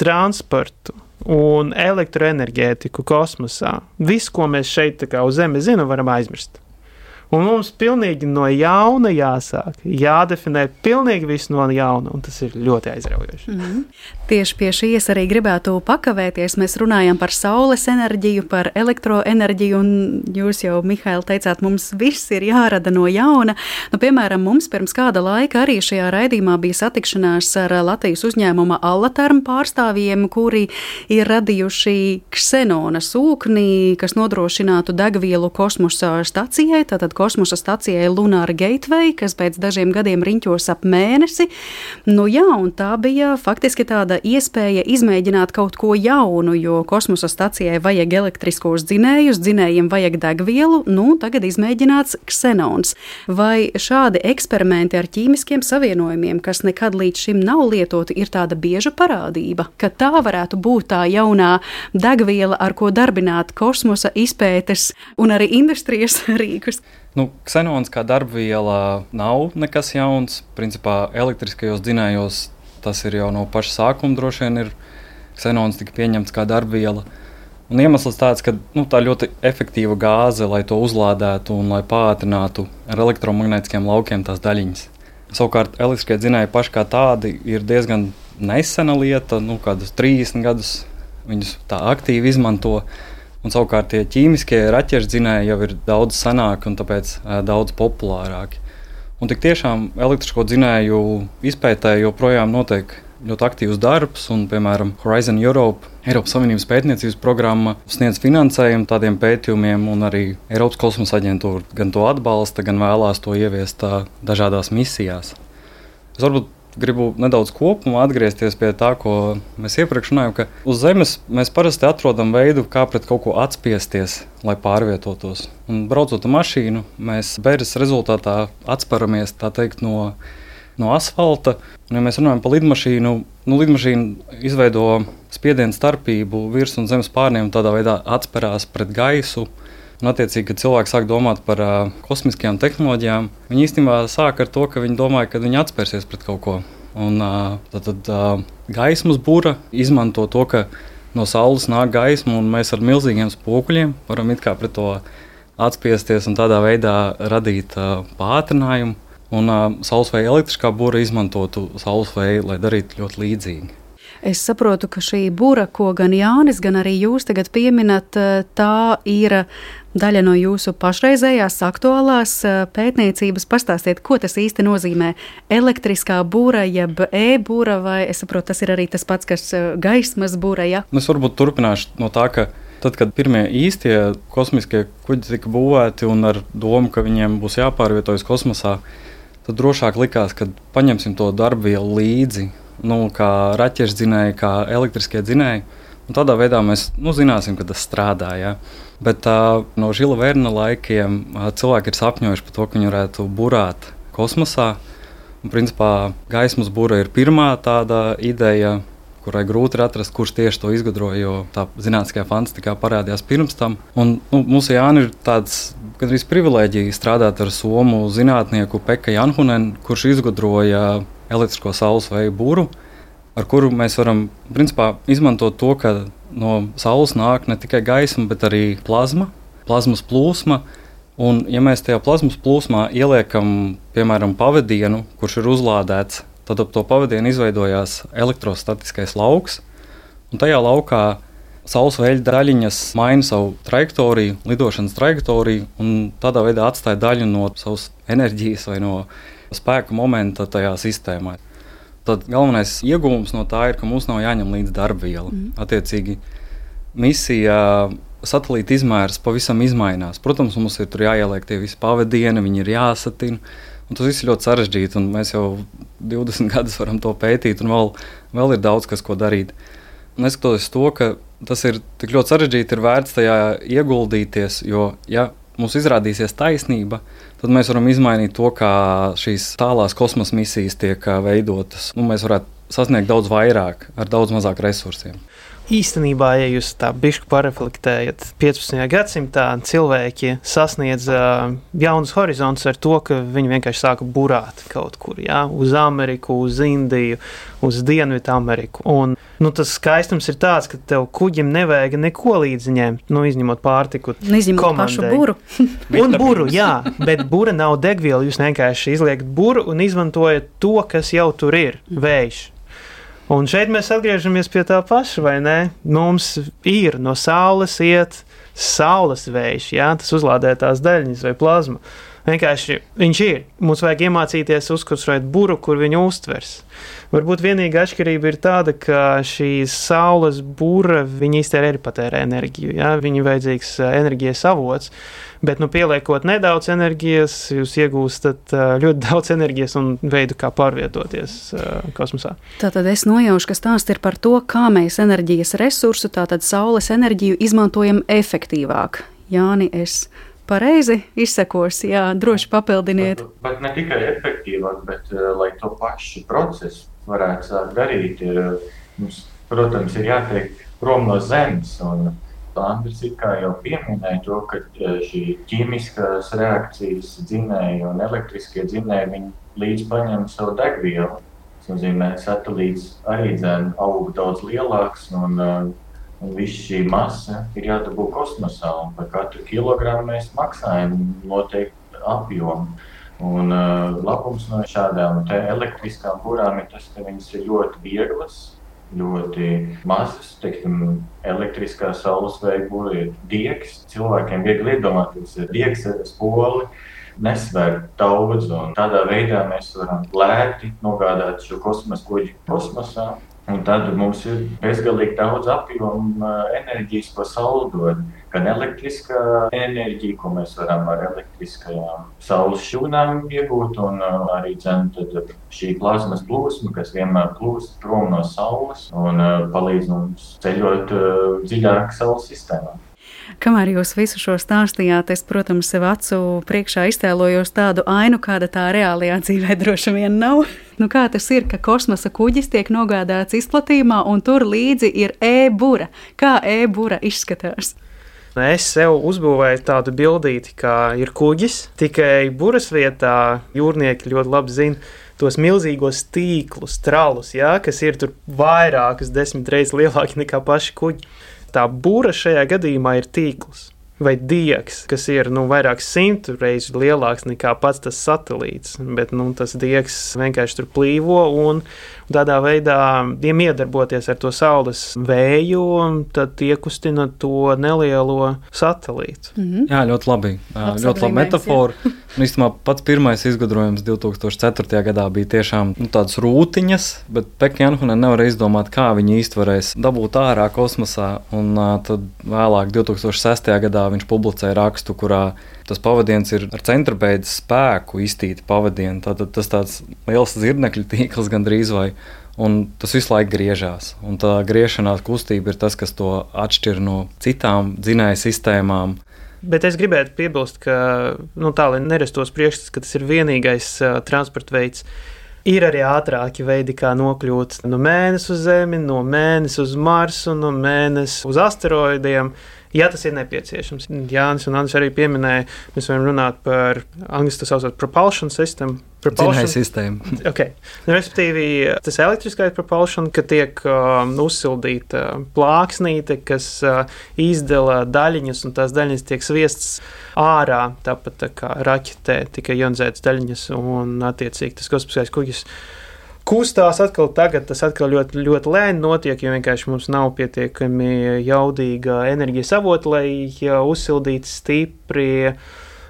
transportu, un elektroenerģētiku kosmosā. Viss, ko mēs šeit uz Zemes zinām, varam aizmirst. Un mums pilnīgi no jauna jāsāk, jādefinē pilnīgi viss no jauna, un tas ir ļoti aizraujoši. Mm -hmm. Tieši pie šīs arī gribētu pakavēties. Mēs runājam par saules enerģiju, par elektroenerģiju, un jūs jau, Mihail, teicāt, mums viss ir jārada no jauna. Nu, piemēram, mums pirms kāda laika arī šajā raidījumā bija satikšanās ar Latvijas uzņēmuma Allatarm pārstāvjiem, kuri ir radījuši ksenona sūkni, kas nodrošinātu degvielu kosmosa stacijai. Tātad kosmosa stacijai Lunāra Gateway, kas pēc dažiem gadiem riņķos ap mēnesi. Nu, jā, tā bija faktiski tāda iespēja izmēģināt kaut ko jaunu, jo kosmosa stacijai vajag elektriskos dzinējus, dzinējiem vajag degvielu, nu, tagad izmēģināts ksenons. Vai šādi eksperimenti ar ķīmiskiem savienojumiem, kas nekad līdz šim nav lietoti, ir tāda bieža parādība, ka tā varētu būt tā jaunā degviela, ar ko darbināt kosmosa izpētes un arī industrijas [laughs] rīkus? Nu, ksenons kā darbviela nav nekas jauns. Principā elektriskajos dzinējos tas ir jau no paša sākuma droši vien ir. Ksenons tika pieņemts kā darbviela. Un iemesls tāds, ka nu, tā ļoti efektīva gāze, lai to uzlādētu un lai pātrinātu ar elektromagnetiskiem laukiem tās daļiņas. Savukārt, elektriskie dzinēji paši kā tādi ir diezgan nesena lieta, nu, kādus 30 gadus viņus tā aktīvi izmanto. Un, savukārt tie ķīmiskie raķešu jau ir daudz senāki un tāpēc daudz populārāki. Un tik tiešām elektrisko dzinēju izpētē joprojām notiek ļoti aktīvs darbs, un, piemēram, Horizon Europe, Eiropas Savienības pētniecības programma, sniedz finansējumu tādiem pētījumiem, un arī Eiropas kosmosa aģentūra gan to atbalsta, gan vēlās to ieviest dažādās misijās. Es varbūt gribu nedaudz kopumā atgriezties pie tā, ko mēs iepriekš runājām, ka uz Zemes mēs parasti atrodam veidu, kā pret kaut ko atspiesties, lai pārvietotos. Un braucot ar mašīnu, mēs beigas rezultātā atsparamies teikt, no, no asfalta. Un, ja mēs runājam par lidmašīnu, nu, lidmašīna izveido spiedienu starpību virs un zemes pārniem, tādā veidā atspērās pret gaisu. Un, attiecīgi, kad cilvēki sāk domāt par uh, kosmiskajām tehnoloģijām, viņi īstenībā sāk ar to, ka viņi domāja, ka viņi atspērsies pret kaut ko. Un, uh, tad tad uh, gaismas būra izmanto to, ka no saules nāk gaisma, un mēs ar milzīgiem spoguļiem varam it kā pret to atspiesties un tādā veidā radīt uh, pātrinājumu. Un uh, saules vēja elektriskā būra izmantotu saules vēju, lai darītu ļoti līdzīgi. Es saprotu, ka šī būra, ko gan Jānis, gan arī jūs tagad pieminat, tā ir daļa no jūsu pašreizējās aktuālās pētniecības. Pastāstiet, ko tas īsti nozīmē? Elektriskā būra, jeb e-būra, vai es saprotu, tas ir arī tas pats, kas gaismas būra? Ja? Es varbūt turpināšu no tā, ka Tad, kad pirmie īstie kosmiskie kuģi tika būvēti un ar domu, ka viņiem būs jāpārvietojas kosmosā, tad drošāk likās, ka paņemsim to darbvielu līdzi nu, kā raķešu dzinēji, kā elektriskie dzinēji. Un tādā veidā mēs nu, zināsim, ka tas strādā. Ja? Bet no Žila Vērna laikiem cilvēki ir sapņojuši par to, ka viņi varētu burāt kosmosā. Un, principā gaismas būra ir pirmā tāda ideja, kurai grūti atrast, kurš tieši to izgudroja. Jo tā zinātniskajā fantastikā parādījās pirms tam. Un, nu, mums Jānis ir tāds gandrīz privilēģija strādāt ar somu zinātnieku Pekka Janhunenu, kurš izgudroja elektrisko saules vēju būru, ar kuru mēs varam principā, izmantot to, ka no saules nāk ne tikai gaisma, bet arī plazma, plazmas plūsma. Un, ja mēs tajā plazmas plūsmā ieliekam, piemēram, pavadienu, kurš ir uzlādēts, tad ap to pavadienu izveidojās elektrostatiskais lauks. Un tajā laukā saules veļa daļiņas maina savu trajektoriju, lidošanas trajektoriju, un tādā veidā atstāja daļu no savas enerģijas vai no spēka momenta tajā sistēmā. Tad galvenais iegūms no tā ir, ka mums nav jāņem līdzi darbviela. Mm. Attiecīgi, misija satelīta izmērs pavisam mainās. Protams, mums ir jāieliek tie visi pavadieni, viņi ir jāsatina. Un tas viss ir ļoti sarežģīti, un mēs jau 20 [laughs] gadus varam to pētīt, un vēl, vēl ir daudz kas, ko darīt. Neskatoties to, ka tas ir tik ļoti sarežģīti, ir vērts tajā ieguldīties, jo, ja mums izrādīsies taisnība, tad mēs varam izmainīt to, kā šīs tālās kosmosa misijas tiek veidotas. Nu, mēs varētu sasniegt daudz vairāk ar daudz mazāk resursiem. Īstenībā, ja jūs tā bišķi pareflektējat, 15. gadsimtā cilvēki sasniedza jaunus horizontus ar to, ka viņi vienkārši sāka burāt kaut kur, jā, uz Ameriku, uz Indiju, uz Dienvidu Ameriku. Un, nu, tas skaistums ir tāds, ka tev kuģim nevajag neko līdzi ņemt, nu, izņemot pārtiku. Izņemot komandai. pašu buru. [laughs] un buru, jā, bet bura nav degviela. Jūs vienkārši izliekat buru un izmantojat to, kas jau tur ir - vējš Un šeit mēs atgriežamies pie tā paša, vai ne? Mums ir no saules iet saules vējš, jā, tas uzlādē tās daļiņas vai plazma. Vienkārši viņš ir. Mums vajag iemācīties uzkurēt buru, kur viņu uztvers. Varbūt vienīgā atšķirība ir tāda, ka šī saules būra īstenībā arī patērē enerģiju. Ja? Viņa ir vajadzīgs enerģijas avots. Bet, nu, pieliekot nedaudz enerģijas, jūs iegūstat ļoti [laughs] daudz enerģijas un veidu, kā pārvietoties uh, kosmosā. Tātad es nojaušu, ka stāsts ir par to, kā mēs enerģijas resursu, tātad saules enerģiju, izmantojam efektīvāk. Jāni, es pareizi izsekos, jā, droši papildiniet. Bet, bet ne tikai efektīvāk, bet uh, lai to pašu procesu varētu darīt, ir, mums, protams, ir jātiek prom no zemes. Un, Andris jau pieminēja to, ka e, šī ķīmiskās reakcijas dzinēji un elektriskie dzinēji līdz paņem savu degvielu. Tas nozīmē, ka satelīts arī dzēn aug daudz lielāks un, e, un viss šī masa ir jādabū kosmosā. Par katru kilogramu mēs maksājam noteikti apjomu. Un uh, labums no šādām elektriskām burām ir tas, ka viņas ir ļoti vieglas, ļoti mazas. Teiksim, elektriskā saules veidā ir diegs. Cilvēkiem viegli iedomāties, ka diegs ir spoli. Nesver daudz, un tādā veidā mēs varam lēti nogādāt šo kosmosa kuģi kosmosā. Un tad mums ir bezgalīgi daudz apjoma enerģijas, ko saule dod gan elektriskā enerģija, ko mēs varam ar elektriskajām saules šūnām iegūt, un uh, arī dzen, šī plazmas plūsma, kas vienmēr plūst prom no saules un uh, palīdz mums ceļot uh, dziļāk saules sistēmā. Kamēr jūs visu šo stāstījāt, es, protams, sev acu priekšā iztēlojos tādu ainu, kāda tā reālajā dzīvē droši vien nav. Nu, kā tas ir, ka kosmosa kuģis tiek nogādāts izplatījumā, un tur līdzi ir e-būra? Kā e-būra izskatās? Es sev uzbūvēju tādu bildīti, kā ir kuģis, tikai buras vietā jūrnieki ļoti labi zina tos milzīgos tīklus, tralus, ja, kas ir tur vairākas desmit reizes lielāki nekā paši kuģi. Tā būra šajā gadījumā ir tīkls vai diegs, kas ir nu, vairāk simtu reižu lielāks nekā pats tas satelīts. Bet nu, tas diegs vienkārši tur plīvo un tādā veidā tiem iedarboties ar to saules vēju, tad iekustina to nelielo satelītu. Mm -hmm. Jā, ļoti labi. Labs ļoti labi metāfora. Īstenībā pats pirmais izgudrojums 2004. gadā bija tiešām nu, tādas rūtiņas, bet Pekņānhunē nevar izdomāt, kā viņi īsti varēs dabūt ārā kosmosā. Un uh, tad vēlāk, 2006. gadā, viņš publicēja rakstu, kurā tas pavadījums ir ar centrabeidzes spēku iztīta pavadienu. Tātad tas tāds liels zirnekļu tīkls gandrīz vai. Un tas visu laiku griežās. Un tā griešanās kustība ir tas, kas to atšķir no citām dzinēju sistēmām. Bet es gribētu piebilst, ka nu, tā, lai nerastos priekšstats, ka tas ir vienīgais uh, transporta veids. Ir arī ātrāki veidi, kā nokļūt no mēneša uz Zemi, no mēneša uz Marsu, no mēneša uz asteroidiem. Ja tas ir nepieciešams. Jānis un Andris arī pieminēja, mēs varam runāt par angļuiski tā saucamā propulsion sistēmu. Propulsion [laughs] sistēma. Okay. Nu, respektīvi, tas elektriskais propulsion, ka tiek uh, uzsildīta plāksnīte, kas uh, izdala daļiņas, un tās daļiņas tiek sviestas ārā, tāpat tā kā raķetē, tikai ionizētas daļiņas, un attiecīgi tas kosmiskais kuģis kustās atkal tagad, tas atkal ļoti, ļoti lēni notiek, jo vienkārši mums nav pietiekami jaudīga enerģijas avota, lai uzsildītu stipri.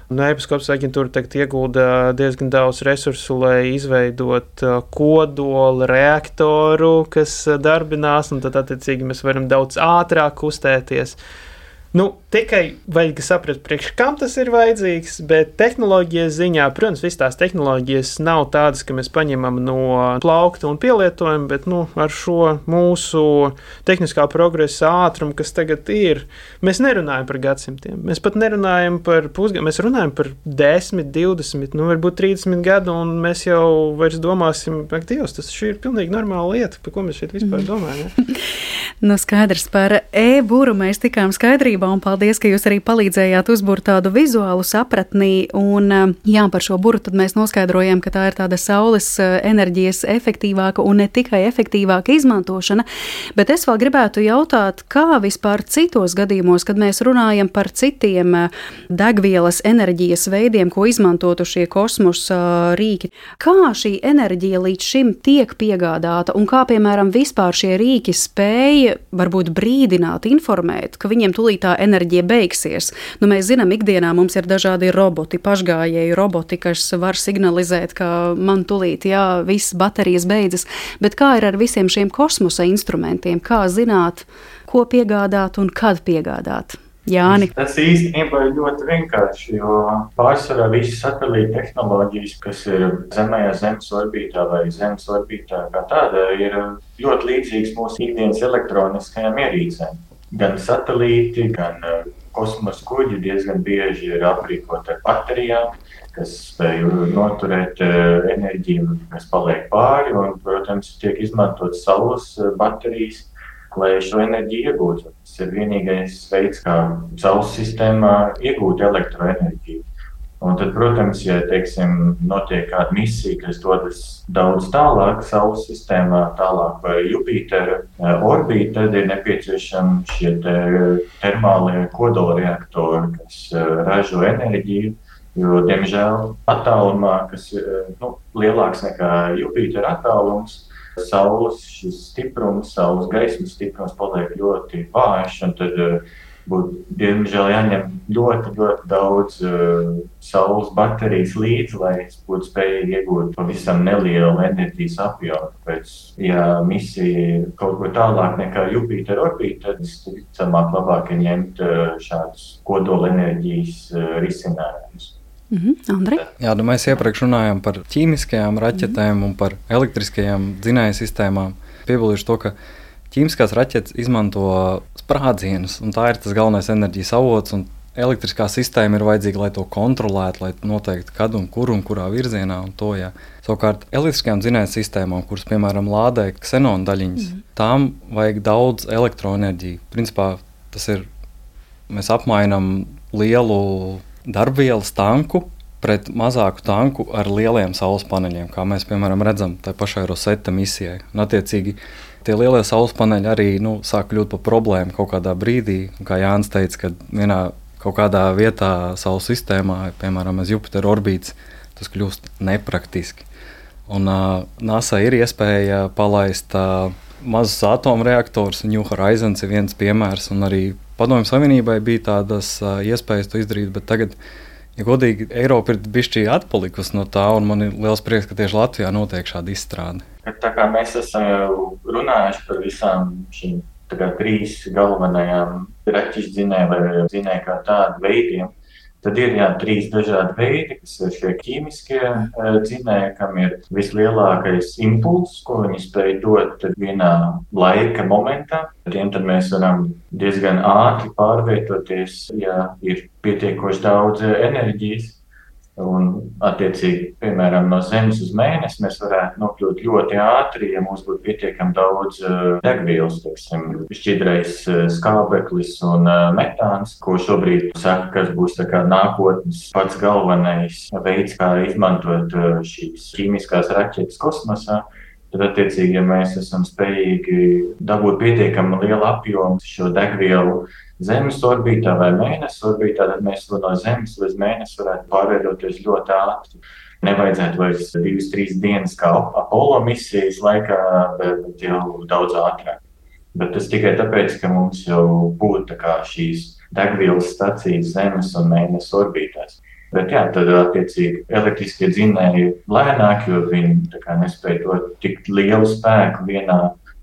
No Eiropas aģentūra tagad iegulda diezgan daudz resursu, lai izveidotu uh, kodola reaktoru, kas uh, darbinās, un tad, attiecīgi, mēs varam daudz ātrāk kustēties. Uh, Nu, tikai vajag saprast, priekš kam tas ir vajadzīgs, bet tehnoloģijas ziņā, protams, visas tās tehnoloģijas nav tādas, ka mēs paņemam no plaukta un pielietojam, bet nu, ar šo mūsu tehniskā progresa ātrumu, kas tagad ir, mēs nerunājam par gadsimtiem. Mēs pat nerunājam par pusgadiem, mēs runājam par 10, 20, nu, varbūt 30 gadu, un mēs jau vairs domāsim, ak, Dievs, tas ir pilnīgi normāla lieta, par ko mēs šeit vispār mm. domājam. Ja? [laughs] nu, skaidrs par e-būru mēs tikām skaidrībā kārtībā, un paldies, ka jūs arī palīdzējāt uzbūrt tādu vizuālu sapratni. Un, eh, jā, par šo buru mēs noskaidrojām, ka tā ir tāda saules eh, enerģijas efektīvāka un ne tikai efektīvāka izmantošana, bet es vēl gribētu jautāt, kā vispār citos gadījumos, kad mēs runājam par citiem eh, degvielas enerģijas veidiem, ko izmantotu šie kosmosa rīki, kā šī enerģija līdz šim tiek piegādāta un kā, piemēram, vispār šie rīki spēja varbūt brīdināt, informēt, ka viņiem tūlīt tā enerģija beigsies. Nu, mēs zinām, ikdienā mums ir dažādi roboti, pašgājēji roboti, kas var signalizēt, ka man tulīt, jā, viss baterijas beidzas. Bet kā ir ar visiem šiem kosmosa instrumentiem? Kā zināt, ko piegādāt un kad piegādāt? Jāni. Tas īstenībā ir ļoti vienkārši, jo pārsvarā visas satelīta tehnoloģijas, kas ir zemējā Zemes orbītā vai Zemes orbītā, kā tāda, ir ļoti līdzīgas mūsu ikdienas elektroniskajām ierīcēm gan satelīti, gan uh, kosmosa kuģi diezgan bieži ir aprīkoti ar baterijām, kas spēj noturēt uh, enerģiju, kas paliek pāri. Un, protams, tiek izmantotas saules uh, baterijas, lai šo enerģiju iegūtu. Tas ir vienīgais veids, kā saules sistēmā iegūt elektroenerģiju. Un tad, protams, ja teiksim, notiek kāda misija, kas dodas daudz tālāk, Saules sistēmā, tālāk vai Jupitera eh, orbītā, tad ir nepieciešami šie te termālie kodolreaktori, kas eh, ražo enerģiju. Jo, diemžēl, attālumā, kas ir eh, nu, lielāks nekā Jupitera attālums, Saules stiprums, Saules gaismas stiprums paliek ļoti vājš. Tad būtu, diemžēl, jāņem ļoti, ļoti daudz uh, saules baterijas līdzi, lai būtu spējīgi iegūt pavisam nelielu enerģijas apjomu. Tāpēc, ja misija ir kaut ko tālāk nekā Jupiter orbīta, tad visticamāk labāk ir ņemt uh, šādus kodolenerģijas uh, risinājumus. Mm -hmm. Jā, nu mēs iepriekš runājām par ķīmiskajām raķetēm mm -hmm. un par elektriskajām dzinēju sistēmām. Piebildīšu to, ka ķīmiskās raķetes izmanto sprādzienus, un tā ir tas galvenais enerģijas avots. Elektriskā sistēma ir vajadzīga, lai to kontrolētu, lai noteiktu, kad un kur un kurā virzienā. Un to, ja. Savukārt, elektriskajām dzinēju sistēmām, kuras, piemēram, lādē ksenonu daļiņas, mm. tām vajag daudz elektroenerģiju. Principā tas ir, mēs apmainām lielu darbvielas tanku pret mazāku tanku ar lieliem saules paneļiem, kā mēs, piemēram, redzam tajā pašā Rosetta misijai. Un, attiecīgi, tie lielie saules paneļi arī nu, sāk kļūt par problēmu kaut kādā brīdī. Kā Jānis teica, kad vienā kaut kādā vietā Saules sistēmā, piemēram, uz Jupitera orbītas, tas kļūst nepraktiski. Un, uh, NASA ir iespēja palaist uh, mazus atomreaktorus, un New Horizons ir viens piemērs. Arī Padomju Savienībai bija tādas uh, iespējas to izdarīt, bet tagad Ja godīgi, Eiropa ir bijusi atpalikusi no tā, un man ir liels prieks, ka tieši Latvijā notiek šāda izstrāde. Tā kā mēs esam runājuši par visām šīm trīs galvenajām raķešu dzinēju vai dzinēju kā tādu veidiem, Tad ir jā, trīs dažādi veidi, kas ir šie ķīmiskie uh, dzinēji, kam ir vislielākais impulss, ko viņi spēj dot vienā laika momentā. Tiem mēs varam diezgan ātri pārvietoties, ja ir pietiekoši daudz enerģijas. Un, attiecīgi, piemēram, no Zemes uz mēnesi mēs varētu nokļūt ļoti ātri, ja mums būtu pietiekami daudz uh, degvielas, teiksim, šķidrais uh, skābeklis un uh, metāns, ko šobrīd saka, kas būs nākotnes pats galvenais veids, kā izmantot šīs ķīmiskās raķetes kosmosā. Tad, attiecīgi, ja mēs esam spējīgi dabūt pietiekami lielu apjomu šo degvielu Zemes orbītā vai Mēnesis orbītā, tad mēs no Zemes līdz Mēnesim varētu pārveidoties ļoti ātri. Nevajadzētu vairs divas, trīs dienas kā Apollo misijas laikā, bet jau daudz ātrāk. Bet tas tikai tāpēc, ka mums jau būtu šīs degvielas stacijas Zemes un Mēnesis orbītās. Bet jā, tad attiecīgi elektriskie dzinēji ir lēnāki, jo viņi nespēja dot tik lielu spēku vienā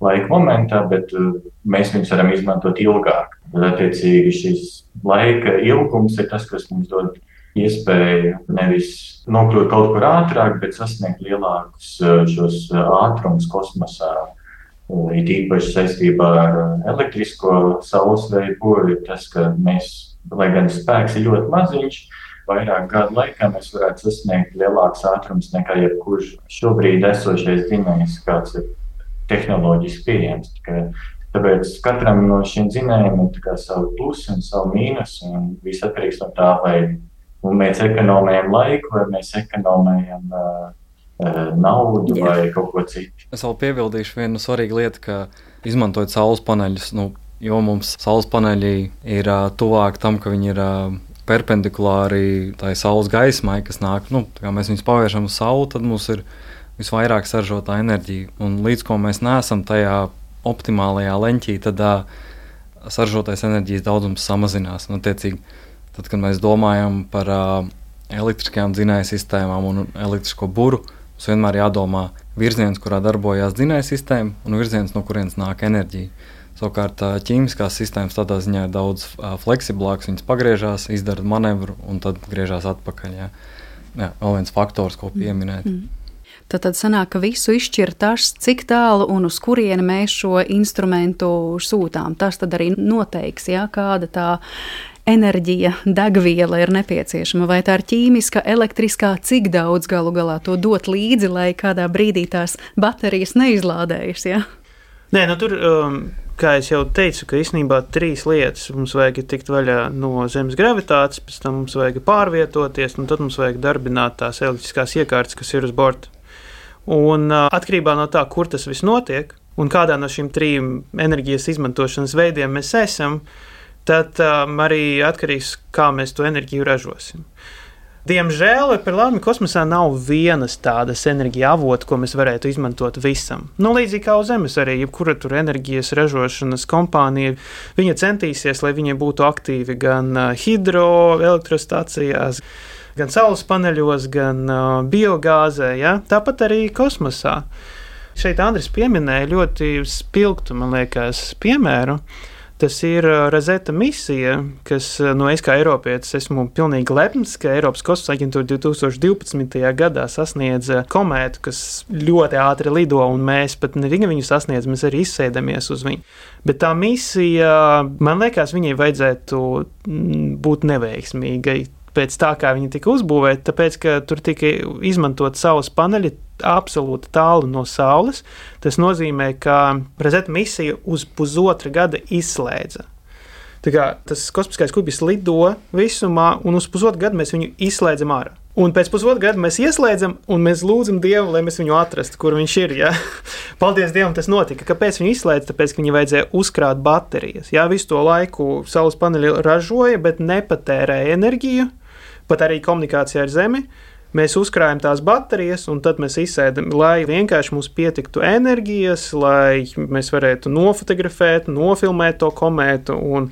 laika momentā, bet uh, mēs viņus varam izmantot ilgāk. Tad, attiecīgi, šis laika ilgums ir tas, kas mums dod iespēju nevis nokļūt kaut kur ātrāk, bet sasniegt lielākus eh, šos eh, ātrumus kosmosā. It īpaši saistībā ar eh, elektrisko saules veidu būri, tas, ka mēs, lai gan spēks ir ļoti maziņš, vairāk gadu laikā mēs varētu sasniegt lielāks ātrums nekā jebkurš šobrīd esošais dzinējs, kāds ir tehnoloģiski pieejams. Tāpēc katram no šiem zinājumiem ir savi plusi un savi mīnusi. Viss atkarīgs no tā, vai mēs ekonomējam laiku, vai mēs ekonomējam uh, naudu Jā. vai kaut ko citu. Es vēl piebildīšu vienu svarīgu lietu, ka izmantojot saules paneļus, nu, jo mums saules paneļi ir uh, tuvāk tam, ka viņi ir. Uh, perpendikulāri tai saules gaismai, kas nāk, nu, kā mēs viņus pavēršam uz sauli, tad mums ir visvairāk saržotā enerģija. Un līdz ko mēs neesam tajā optimālajā leņķī, tad uh, saržotais enerģijas daudzums samazinās. Un, attiecīgi, tad, kad mēs domājam par uh, elektriskajām dzinēju sistēmām un elektrisko būru, mums vienmēr jādomā virziens, kurā darbojas dzinēju sistēma, un virziens, no kurienes nāk enerģija. Savukārt ķīmiskās sistēmas tādā ziņā ir daudz fleksiblākas. Viņas pagriežās, izdara manevru un tad griežas atpakaļ. Jā. Jā, vēl viens faktors, ko pieminēt. Mm. Tad, tad sanāk, ka visu izšķir tas, cik tālu un uz kurieni mēs šo instrumentu sūtām. Tas arī noteiks, ja, kāda tā enerģija, degviela ir nepieciešama. Vai tā ir ķīmiska, elektriskā, cik daudz galu galā to dot līdzi, lai kādā brīdī tās baterijas neizlādējas. Ja? Nē, nu tur um, kā jau teicu, ka īstenībā trīs lietas mums vajag tikt vaļā no Zemes gravitācijas, pēc tam mums vajag pārvietoties, un tad mums vajag darbināt tās elektriskās iekārtas, kas ir uz borta. Un atkarībā no tā, kur tas viss notiek, un kādā no šīm trim enerģijas izmantošanas veidiem mēs esam, tad um, arī atkarīgs, kā mēs to enerģiju ražosim. Diemžēl par laimi kosmosā nav vienas tādas enerģijas avota, ko mēs varētu izmantot visam. Nu, līdzīgi kā uz Zemes, arī jebkura tur enerģijas ražošanas kompānija, viņa centīsies, lai viņi būtu aktīvi gan hidroelektrostācijās, gan saules paneļos, gan biogāzē, ja? tāpat arī kosmosā. Šeit Andris pieminēja ļoti spilgtu, man liekas, piemēru. Tas ir Rozeta misija, kas no es kā Eiropietis esmu pilnīgi lepns, ka Eiropas kosmosa aģentūra 2012. gadā sasniedza komētu, kas ļoti ātri lido, un mēs pat ne tikai viņu sasniedzam, mēs arī izsēdamies uz viņu. Bet tā misija, man liekas, viņai vajadzētu būt neveiksmīgai pēc tā, kā viņi tika uzbūvēti, tāpēc, ka tur tika izmantot saules paneļi absolūti tālu no Saules. Tas nozīmē, ka prezenta misija uz pusotra gada izslēdza. Kā, tas kosmiskais kubis lido visumā, un uz pusotru gadu mēs viņu izslēdzam ārā. Un pēc pusotra gada mēs ieslēdzam, un mēs lūdzam Dievu, lai mēs viņu atrastu, kur viņš ir. Ja? [laughs] Paldies Dievam, tas notika. Kāpēc viņi izslēdza? Tāpēc, ka viņi vajadzēja uzkrāt baterijas. Jā, visu to laiku saules paneļi ražoja, bet nepatērēja enerģiju pat arī komunikācijā ar Zemi. Mēs uzkrājam tās baterijas, un tad mēs izsēdam, lai vienkārši mums pietiktu enerģijas, lai mēs varētu nofotografēt, nofilmēt to komētu un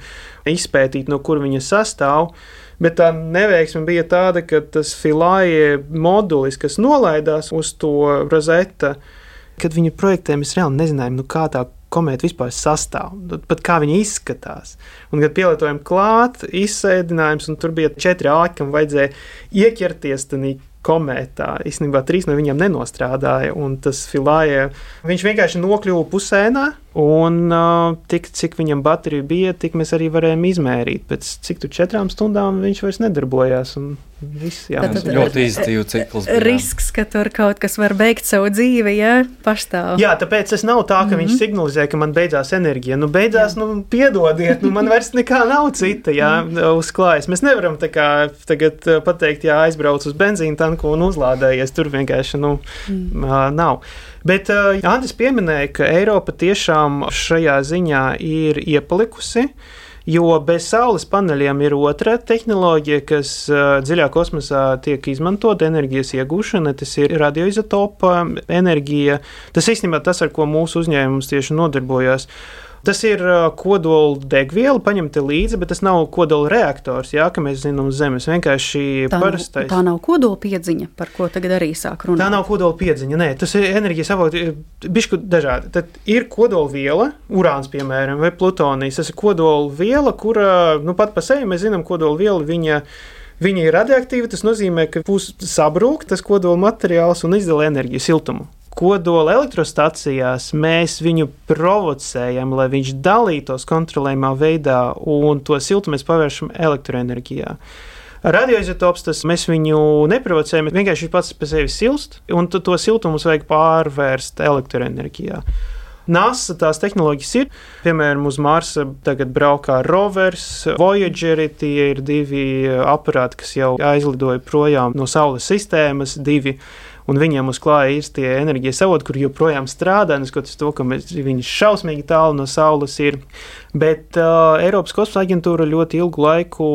izpētīt, no kur viņa sastāv. Bet tā neveiksme bija tāda, ka tas filāja modulis, kas nolaidās uz to rozeta, kad viņu projektē mēs reāli nezinājām, nu, kā tā komēta vispār sastāv, pat kā viņa izskatās. Un, kad pielietojam klāt, izsēdinājums, un tur bija četri āķi, kam vajadzēja ieķerties tajā komētā. Īstenībā trīs no viņiem nenostrādāja, un tas filāja, viņš vienkārši nokļuva pusēnā, un uh, tik, cik viņam baterija bija, tik mēs arī varējām izmērīt. Pēc cik tu četrām stundām viņš vairs nedarbojās. Viss, jā, tad, tad, ļoti izdzīvu cikls. Bija. Risks, ka tur kaut kas var beigt savu dzīvi, ja pastāv. Jā, tāpēc tas nav tā, ka mm -hmm. viņš mhm. signalizē, ka man beidzās enerģija. Nu, beidzās, jā. nu, piedodiet, nu, man vairs nekā nav cita, jā, mhm. uzklājas. Mēs nevaram tā kā tagad pateikt, jā, aizbrauc uz benzīna tanku un uzlādējies. Tur vienkārši, nu, mm. uh, nav. Bet uh, Andris pieminēja, ka Eiropa tiešām šajā ziņā ir iepalikusi. Jo bez saules paneļiem ir otra tehnoloģija, kas uh, dziļā kosmosā tiek izmantota enerģijas iegūšana. Tas ir radioizotopa enerģija. Tas īstenībā tas, ar ko mūsu uzņēmums tieši nodarbojas. Tas ir kodola degviela, paņemta līdzi, bet tas nav kodola reaktors, jā, kā mēs zinām, uz Zemes. Vienkārši tā parastais. Nav, tā nav kodola piedziņa, par ko tagad arī sāk runāt. Tā nav kodola piedziņa, nē, tas ir enerģijas avoti, bišku dažādi. Tad ir kodola viela, urāns, piemēram, vai plutonijas. Tas ir kodola viela, kura, nu, pat pa sevi mēs zinām, kodola viela viņa. Viņa ir radioaktīva, tas nozīmē, ka būs sabrūk tas kodola materiāls un izdala enerģiju, siltumu kodola elektrostacijās mēs viņu provocējam, lai viņš dalītos kontrolējumā veidā, un to siltumu mēs pavēršam elektroenerģijā. Radioizotops tas mēs viņu neprovocējam, vienkārši viņš pats par sevi silst, un to siltumu mums vajag pārvērst elektroenerģijā. NASA tās tehnoloģijas ir. Piemēram, uz Marsa tagad braukā rovers, Voyageri. Tie ir divi aparāti, kas jau aizlidoja projām no Saules sistēmas. Divi un viņiem uz klāja ir tie enerģijas avoti, kur joprojām strādā, neskatoties to, ka mēs, viņi šausmīgi tālu no Saules ir. Bet uh, Eiropas kosmosa aģentūra ļoti ilgu laiku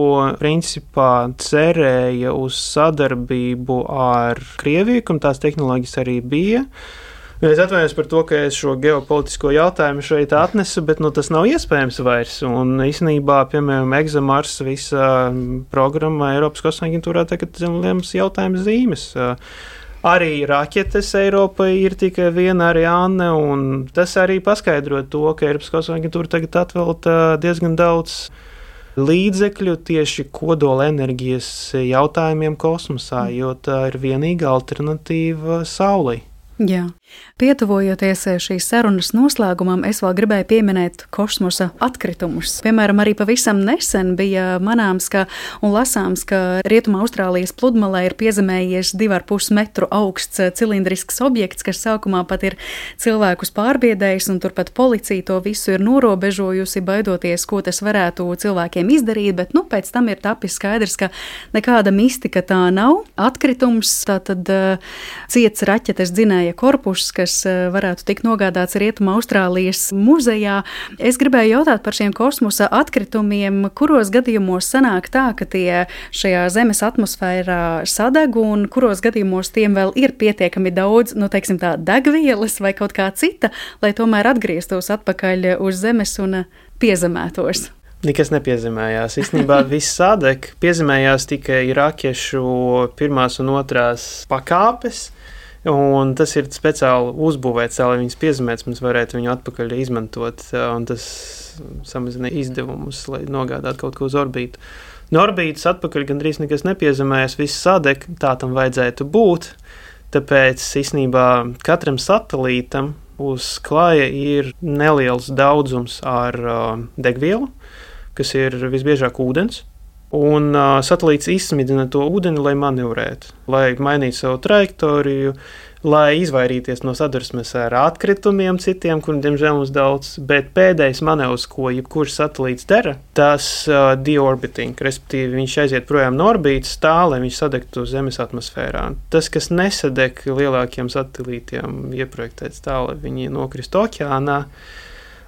principā cerēja uz sadarbību ar Krieviju, kam tās tehnoloģijas arī bija. Es atvainojos par to, ka es šo geopolitisko jautājumu šeit atnesu, bet nu, tas nav iespējams vairs. Un īsnībā, piemēram, Examars visa programma Eiropas kosmosa aģentūrā tagad zem liemas jautājuma zīmes. Uh, Arī raķetes Eiropai ir tikai viena Ariane, un tas arī paskaidro to, ka Eiropas kosmosa aģentūra tagad atvelta diezgan daudz līdzekļu tieši kodola enerģijas jautājumiem kosmosā, jo tā ir vienīgā alternatīva Saulei. Jā. Pietuvojoties šīs sarunas noslēgumam, es vēl gribēju pieminēt kosmosa atkritumus. Piemēram, arī pavisam nesen bija manāms ka, un lasāms, ka Rietumā Austrālijas pludmalē ir piezemējies 2,5 metru augsts cilindrisks objekts, kas sākumā pat ir cilvēkus pārbiedējis, un turpat policija to visu ir norobežojusi, baidoties, ko tas varētu cilvēkiem izdarīt, bet nu, pēc tam ir tapis skaidrs, ka nekāda mistika tā nav. Atkritums, tātad uh, ciets raķetes dzinēja korpus, kas kas eh, varētu tikt nogādāts Rietuma Austrālijas muzejā. Es gribēju jautāt par šiem kosmosa atkritumiem, kuros gadījumos sanāk tā, ka tie šajā Zemes atmosfērā sadeg, un kuros gadījumos tiem vēl ir pietiekami daudz, nu, teiksim, tā degvielas vai kaut kā cita, lai tomēr atgrieztos atpakaļ uz Zemes un piezemētos. Nekas nepiezemējās. Īstenībā [laughs] viss sadeg. Piezemējās tikai irakiešu pirmās un otrās pakāpes. Un tas ir speciāli uzbūvēts, lai viņas piezemētas, mēs varētu viņu atpakaļ izmantot. Tas samazina izdevumus, lai nogādātu kaut ko uz orbītu. No orbītas atpakaļ gandrīz nekas nepiezemējas, viss sadeg, tā tam vajadzētu būt. Tāpēc īstenībā katram satelītam uz klāja ir neliels daudzums ar uh, degvielu, kas ir visbiežāk ūdens. Un uh, satelīts izsmidina to ūdeni, lai manevrētu, lai mainītu savu trajektoriju, lai izvairīties no sadursmes ar atkritumiem, citiem, kuriem diemžēl mums daudz. Bet pēdējais manevrs, ko jebkurš satelīts dara, tas uh, deorbiting, respektīvi viņš aiziet projām no orbītas tā, lai viņš sadegtu Zemes atmosfērā. Tas, kas nesadeg lielākiem satelītiem, ieprojektēts tā, lai viņi nokristu okeānā.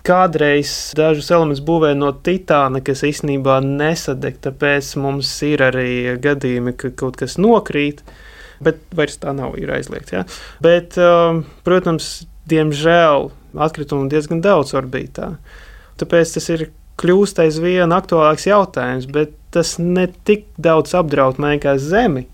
Kādreiz dažus elementus būvēja no titāna, kas īstenībā nesadeg, tāpēc mums ir arī gadījumi, ka kaut kas nokrīt, bet vairs tā nav, ir aizliegts. Ja? Bet, um, protams, diemžēl atkritumu diezgan daudz orbītā. Tāpēc tas ir kļūst aizvien aktuālāks jautājums, bet tas ne tik daudz apdraud man kā Zemi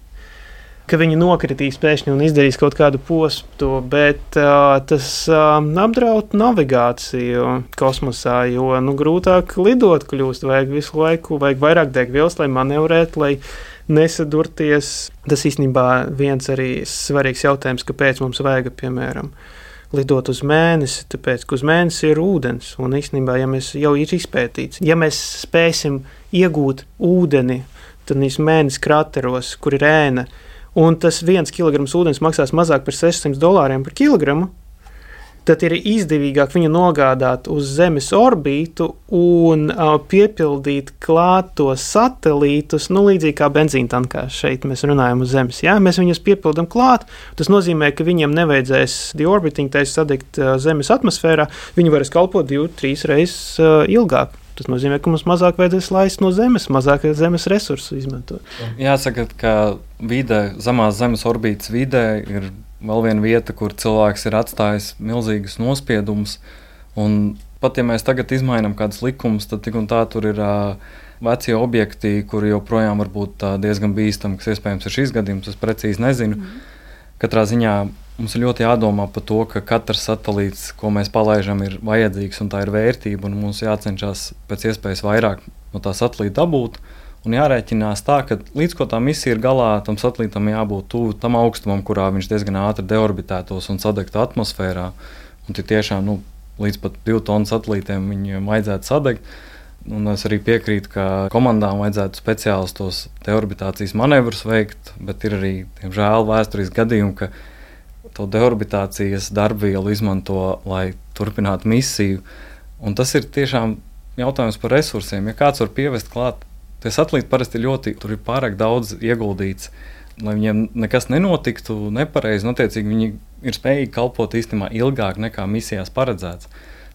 ka viņi nokritīs pēkšņi un izdarīs kaut kādu postu, bet uh, tas uh, apdraud navigāciju kosmosā, jo nu, grūtāk lidot kļūst. Vajag visu laiku, vajag vairāk degvielas, lai manevrētu, lai nesadurties. Tas īstenībā viens arī svarīgs jautājums, kāpēc mums vajag, piemēram, lidot uz mēnesi, tāpēc, ka uz mēnesi ir ūdens. Un īstenībā, ja mēs jau ir izpētīts, ja mēs spēsim iegūt ūdeni, tad mēnesis krateros, kur ir ēna, un tas viens kilograms ūdens maksās mazāk par 600 dolāriem par kilogramu, tad ir izdevīgāk viņu nogādāt uz Zemes orbītu un uh, piepildīt klātos satelītus, nu, līdzīgi kā benzīna tankā šeit mēs runājam uz Zemes. Jā, mēs viņus piepildām klāt. Tas nozīmē, ka viņiem nevajadzēs deorbiting taisa sadegt uh, Zemes atmosfērā. Viņi varēs kalpot divas, trīs reizes uh, ilgāk. Tas nozīmē, ka mums mazāk vajadzēs laist no zemes, mazāk zemes resursu izmantot. Jāsaka, ka vidē, zemās zemes orbītas vidē ir vēl viena vieta, kur cilvēks ir atstājis milzīgus nospiedumus. Pat ja mēs tagad izmainām kādus likumus, tad tik un tā tur ir uh, vecie objekti, kuri joprojām var būt diezgan bīstami, kas iespējams ir šis gadījums. Es precīzi nezinu. Mm. Katrā ziņā Mums ir ļoti jādomā par to, ka katrs satelīts, ko mēs palaidām, ir vajadzīgs un tā ir vērtība. Mums jācenšas pēc iespējas vairāk no tā satelīta dabūt. Un jārēķinās tā, ka līdz ko tā misija ir galā, tam satelītam jābūt tuvu tam augstumam, kurā viņš diezgan ātri deorbitētos un sadegtu atmosfērā. Un tiešām nu, līdz pat divu tonu satelītiem viņiem vajadzētu sadegt. Un es arī piekrītu, ka komandām vajadzētu speciālus tos deorbitācijas manevrus veikt, bet ir arī, diemžēl, vēsturiski gadījumi, to deorbitācijas darbvielu izmanto, lai turpinātu misiju. Un tas ir tiešām jautājums par resursiem. Ja kāds var pievest klāt, tie satelīti parasti ļoti, tur ir pārāk daudz ieguldīts. Lai viņiem nekas nenotiktu nepareizi, notiecīgi viņi ir spējīgi kalpot īstenībā ilgāk nekā misijās paredzēts.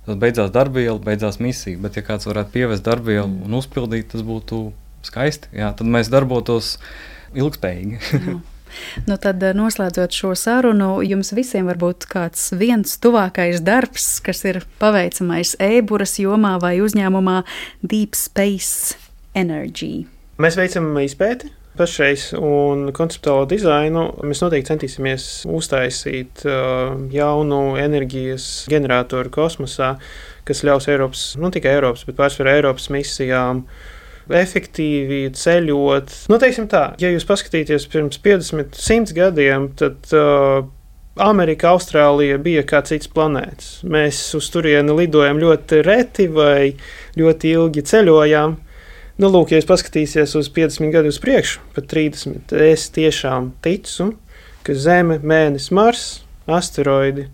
Tad beidzās darbviela, beidzās misija. Bet, ja kāds varētu pievest darbvielu mm. un uzpildīt, tas būtu skaisti. Jā, tad mēs darbotos ilgspējīgi. [laughs] Nu, tad, eh, noslēdzot šo sarunu, jums visiem var būt kāds viens tuvākais darbs, kas ir paveicamais e-buras jomā vai uzņēmumā Deep Space Energy. Mēs veicam izpēti pašreiz un konceptuālo dizainu. Mēs noteikti centīsimies uztaisīt uh, jaunu enerģijas generatoru kosmosā, kas ļaus Eiropas, nu tikai Eiropas, bet pārsvarā Eiropas misijām efektīvi ceļot. Nu, teiksim tā, ja jūs paskatīties pirms 50, 100 gadiem, tad uh, Amerika, Austrālija bija kā cits planētas. Mēs uz turieni lidojam ļoti reti vai ļoti ilgi ceļojām. Nu, lūk, ja jūs paskatīsieties uz 50 gadu uz priekšu, pat 30, es tiešām ticu, ka Zeme, Mēnesis, Mars, asteroidi.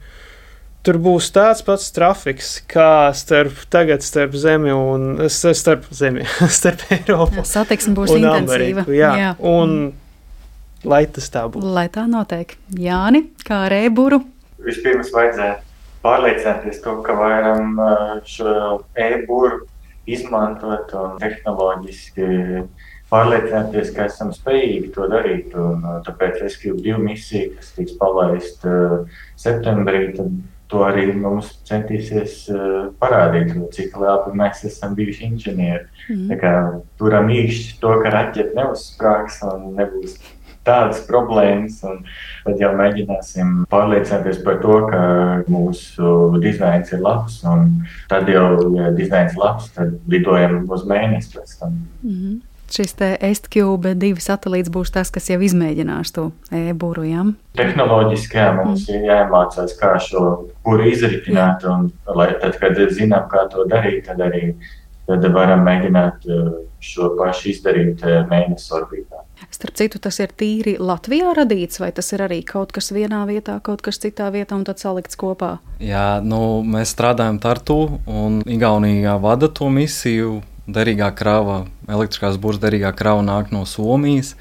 Tur būs tāds pats trafiks, kā starp, tagad starp Zemi un starp, zemi, [laughs] starp Eiropu. Satiksme būs intensīva. Ameriku, jā. jā, un mm lai tas tā būtu. Lai tā notiek. Jāni, kā ar e-būru? Vispirms vajadzētu pārliecināties to, ka varam šo e-būru izmantot un tehnoloģiski pārliecināties, ka esam spējīgi to darīt. Un, tāpēc es gribu divu misiju, kas tiks palaista septembrī. To arī mums centīsies uh, parādīt, cik labi mēs esam bijuši inženieri. Mm. Turam īsti to, ka raķete neuzsprāgs un nebūs tādas problēmas. Tad jau mēģināsim pārliecināties par to, ka mūsu dizains ir labs. Tad jau, ja dizains ir labs, tad lidojam uz mēnesi pēc tam. Mm -hmm. Šis STCube divi satelīts būs tas, kas jau izmēģinās to e-būru. Ja? Tehnoloģiski jā, mums mm. ir jāiemācās, kā šo būru izritināt. Un, lai, tad, kad zinām, kā to darīt, tad arī tad varam mēģināt uh, šo pašu izdarīt uh, mēnesi orbītā. Starp citu, tas ir tīri Latvijā radīts, vai tas ir arī kaut kas vienā vietā, kaut kas citā vietā un tad salikts kopā? Jā, nu, mēs strādājam Tartu un Igaunijā vada to misiju. Derīgā krava, elektriskās būras derīgā krava nāk no Somijas.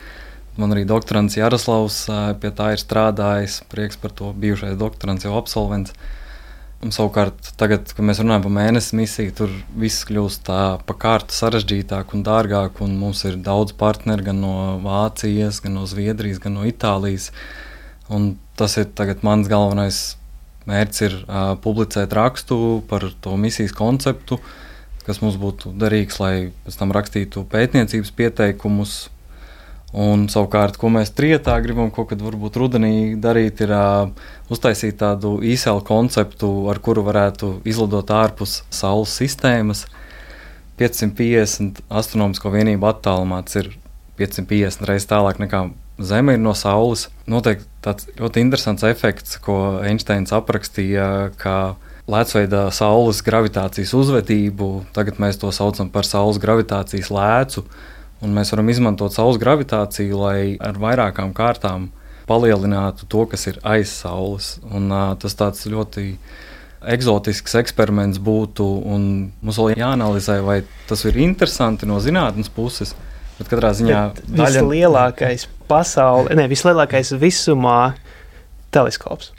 Man arī doktorants Jaroslavs pie tā ir strādājis. Prieks par to bijušais doktorants jau absolvents. Un, savukārt, tagad, kad mēs runājam par mēnesi misiju, tur viss kļūst tā pa kārtu sarežģītāk un dārgāk. Un mums ir daudz partneri gan no Vācijas, gan no Zviedrijas, gan no Itālijas. Un tas ir mans galvenais mērķis, ir uh, publicēt rakstu par to misijas konceptu, kas mums būtu derīgs, lai pēc tam rakstītu pētniecības pieteikumus Un, savukārt, ko mēs trietā gribam kaut kad varbūt rudenī darīt, ir uh, uztaisīt tādu īsēlu konceptu, ar kuru varētu izlidot ārpus Saules sistēmas. 550 astronomisko vienību attālumā tas ir 550 reizes tālāk nekā Zeme ir no Saules. Noteikti tāds ļoti interesants efekts, ko Einsteins aprakstīja, ka lēcveida Saules gravitācijas uzvedību, tagad mēs to saucam par Saules gravitācijas lēcu Un mēs varam izmantot Saules gravitāciju, lai ar vairākām kārtām palielinātu to, kas ir aiz Saules. Un, uh, tas tāds ļoti eksotisks eksperiments būtu. Mums vēl jāanalizē, vai tas ir interesanti no zinātnes puses. Bet katrā ziņā daļa... vislielākais pasaulē, ne vislielākais visumā teleskops.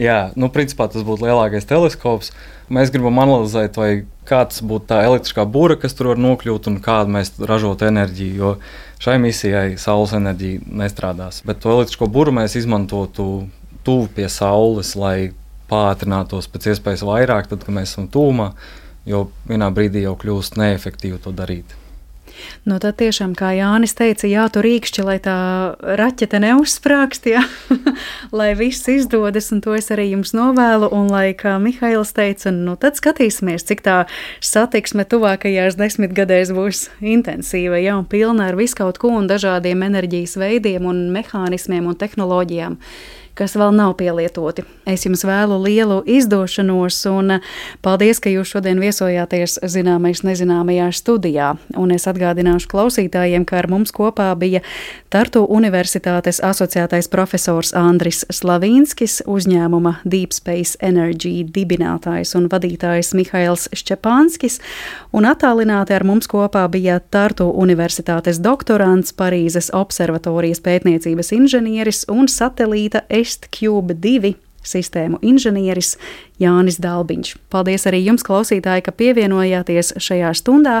Jā, nu, principā tas būtu lielākais teleskops. Mēs gribam analizēt, vai kāds būtu tā elektriskā būra, kas tur var nokļūt un kādu mēs ražot enerģiju. Jo šai misijai saules enerģija nestrādās. Bet to elektrisko būru mēs izmantotu tuvu pie saules, lai pātrinātos pēc iespējas vairāk, tad, kad mēs esam tūmā, jo vienā brīdī jau kļūst neefektīvi to darīt. Nu, tad tiešām, kā Jānis teica, jātur rīkšķi, lai tā raķete neuzsprāgst, ja? [laughs] lai viss izdodas, un to es arī jums novēlu. Un, lai, kā Mihails teica, nu, tad skatīsimies, cik tā satiksme tuvākajās desmitgadēs būs intensīva, ja, un pilna ar visu kaut ko un dažādiem enerģijas veidiem un mehānismiem un tehnoloģijām kas vēl nav pielietoti. Es jums vēlu lielu izdošanos, un paldies, ka jūs šodien viesojāties zināmais nezināmajā studijā. Un es atgādināšu klausītājiem, ka ar mums kopā bija Tartu Universitātes asociētais profesors Andris Slavīnskis, uzņēmuma Deep Space Energy dibinātājs un vadītājs Mihails Šķepānskis, un attālināti ar mums kopā bija Tartu Universitātes doktorants, Parīzes observatorijas pētniecības inženieris un satelīta EstCube 2 sistēmu inženieris Jānis Dalbiņš. Paldies arī jums, klausītāji, ka pievienojāties šajā stundā.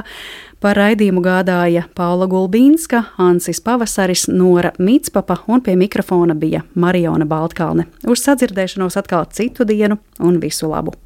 Par raidījumu gādāja Paula Gulbīnska, Ansis Pavasaris, Nora Mitspapa un pie mikrofona bija Mariona Baltkalne. Uz sadzirdēšanos atkal citu dienu un visu labu!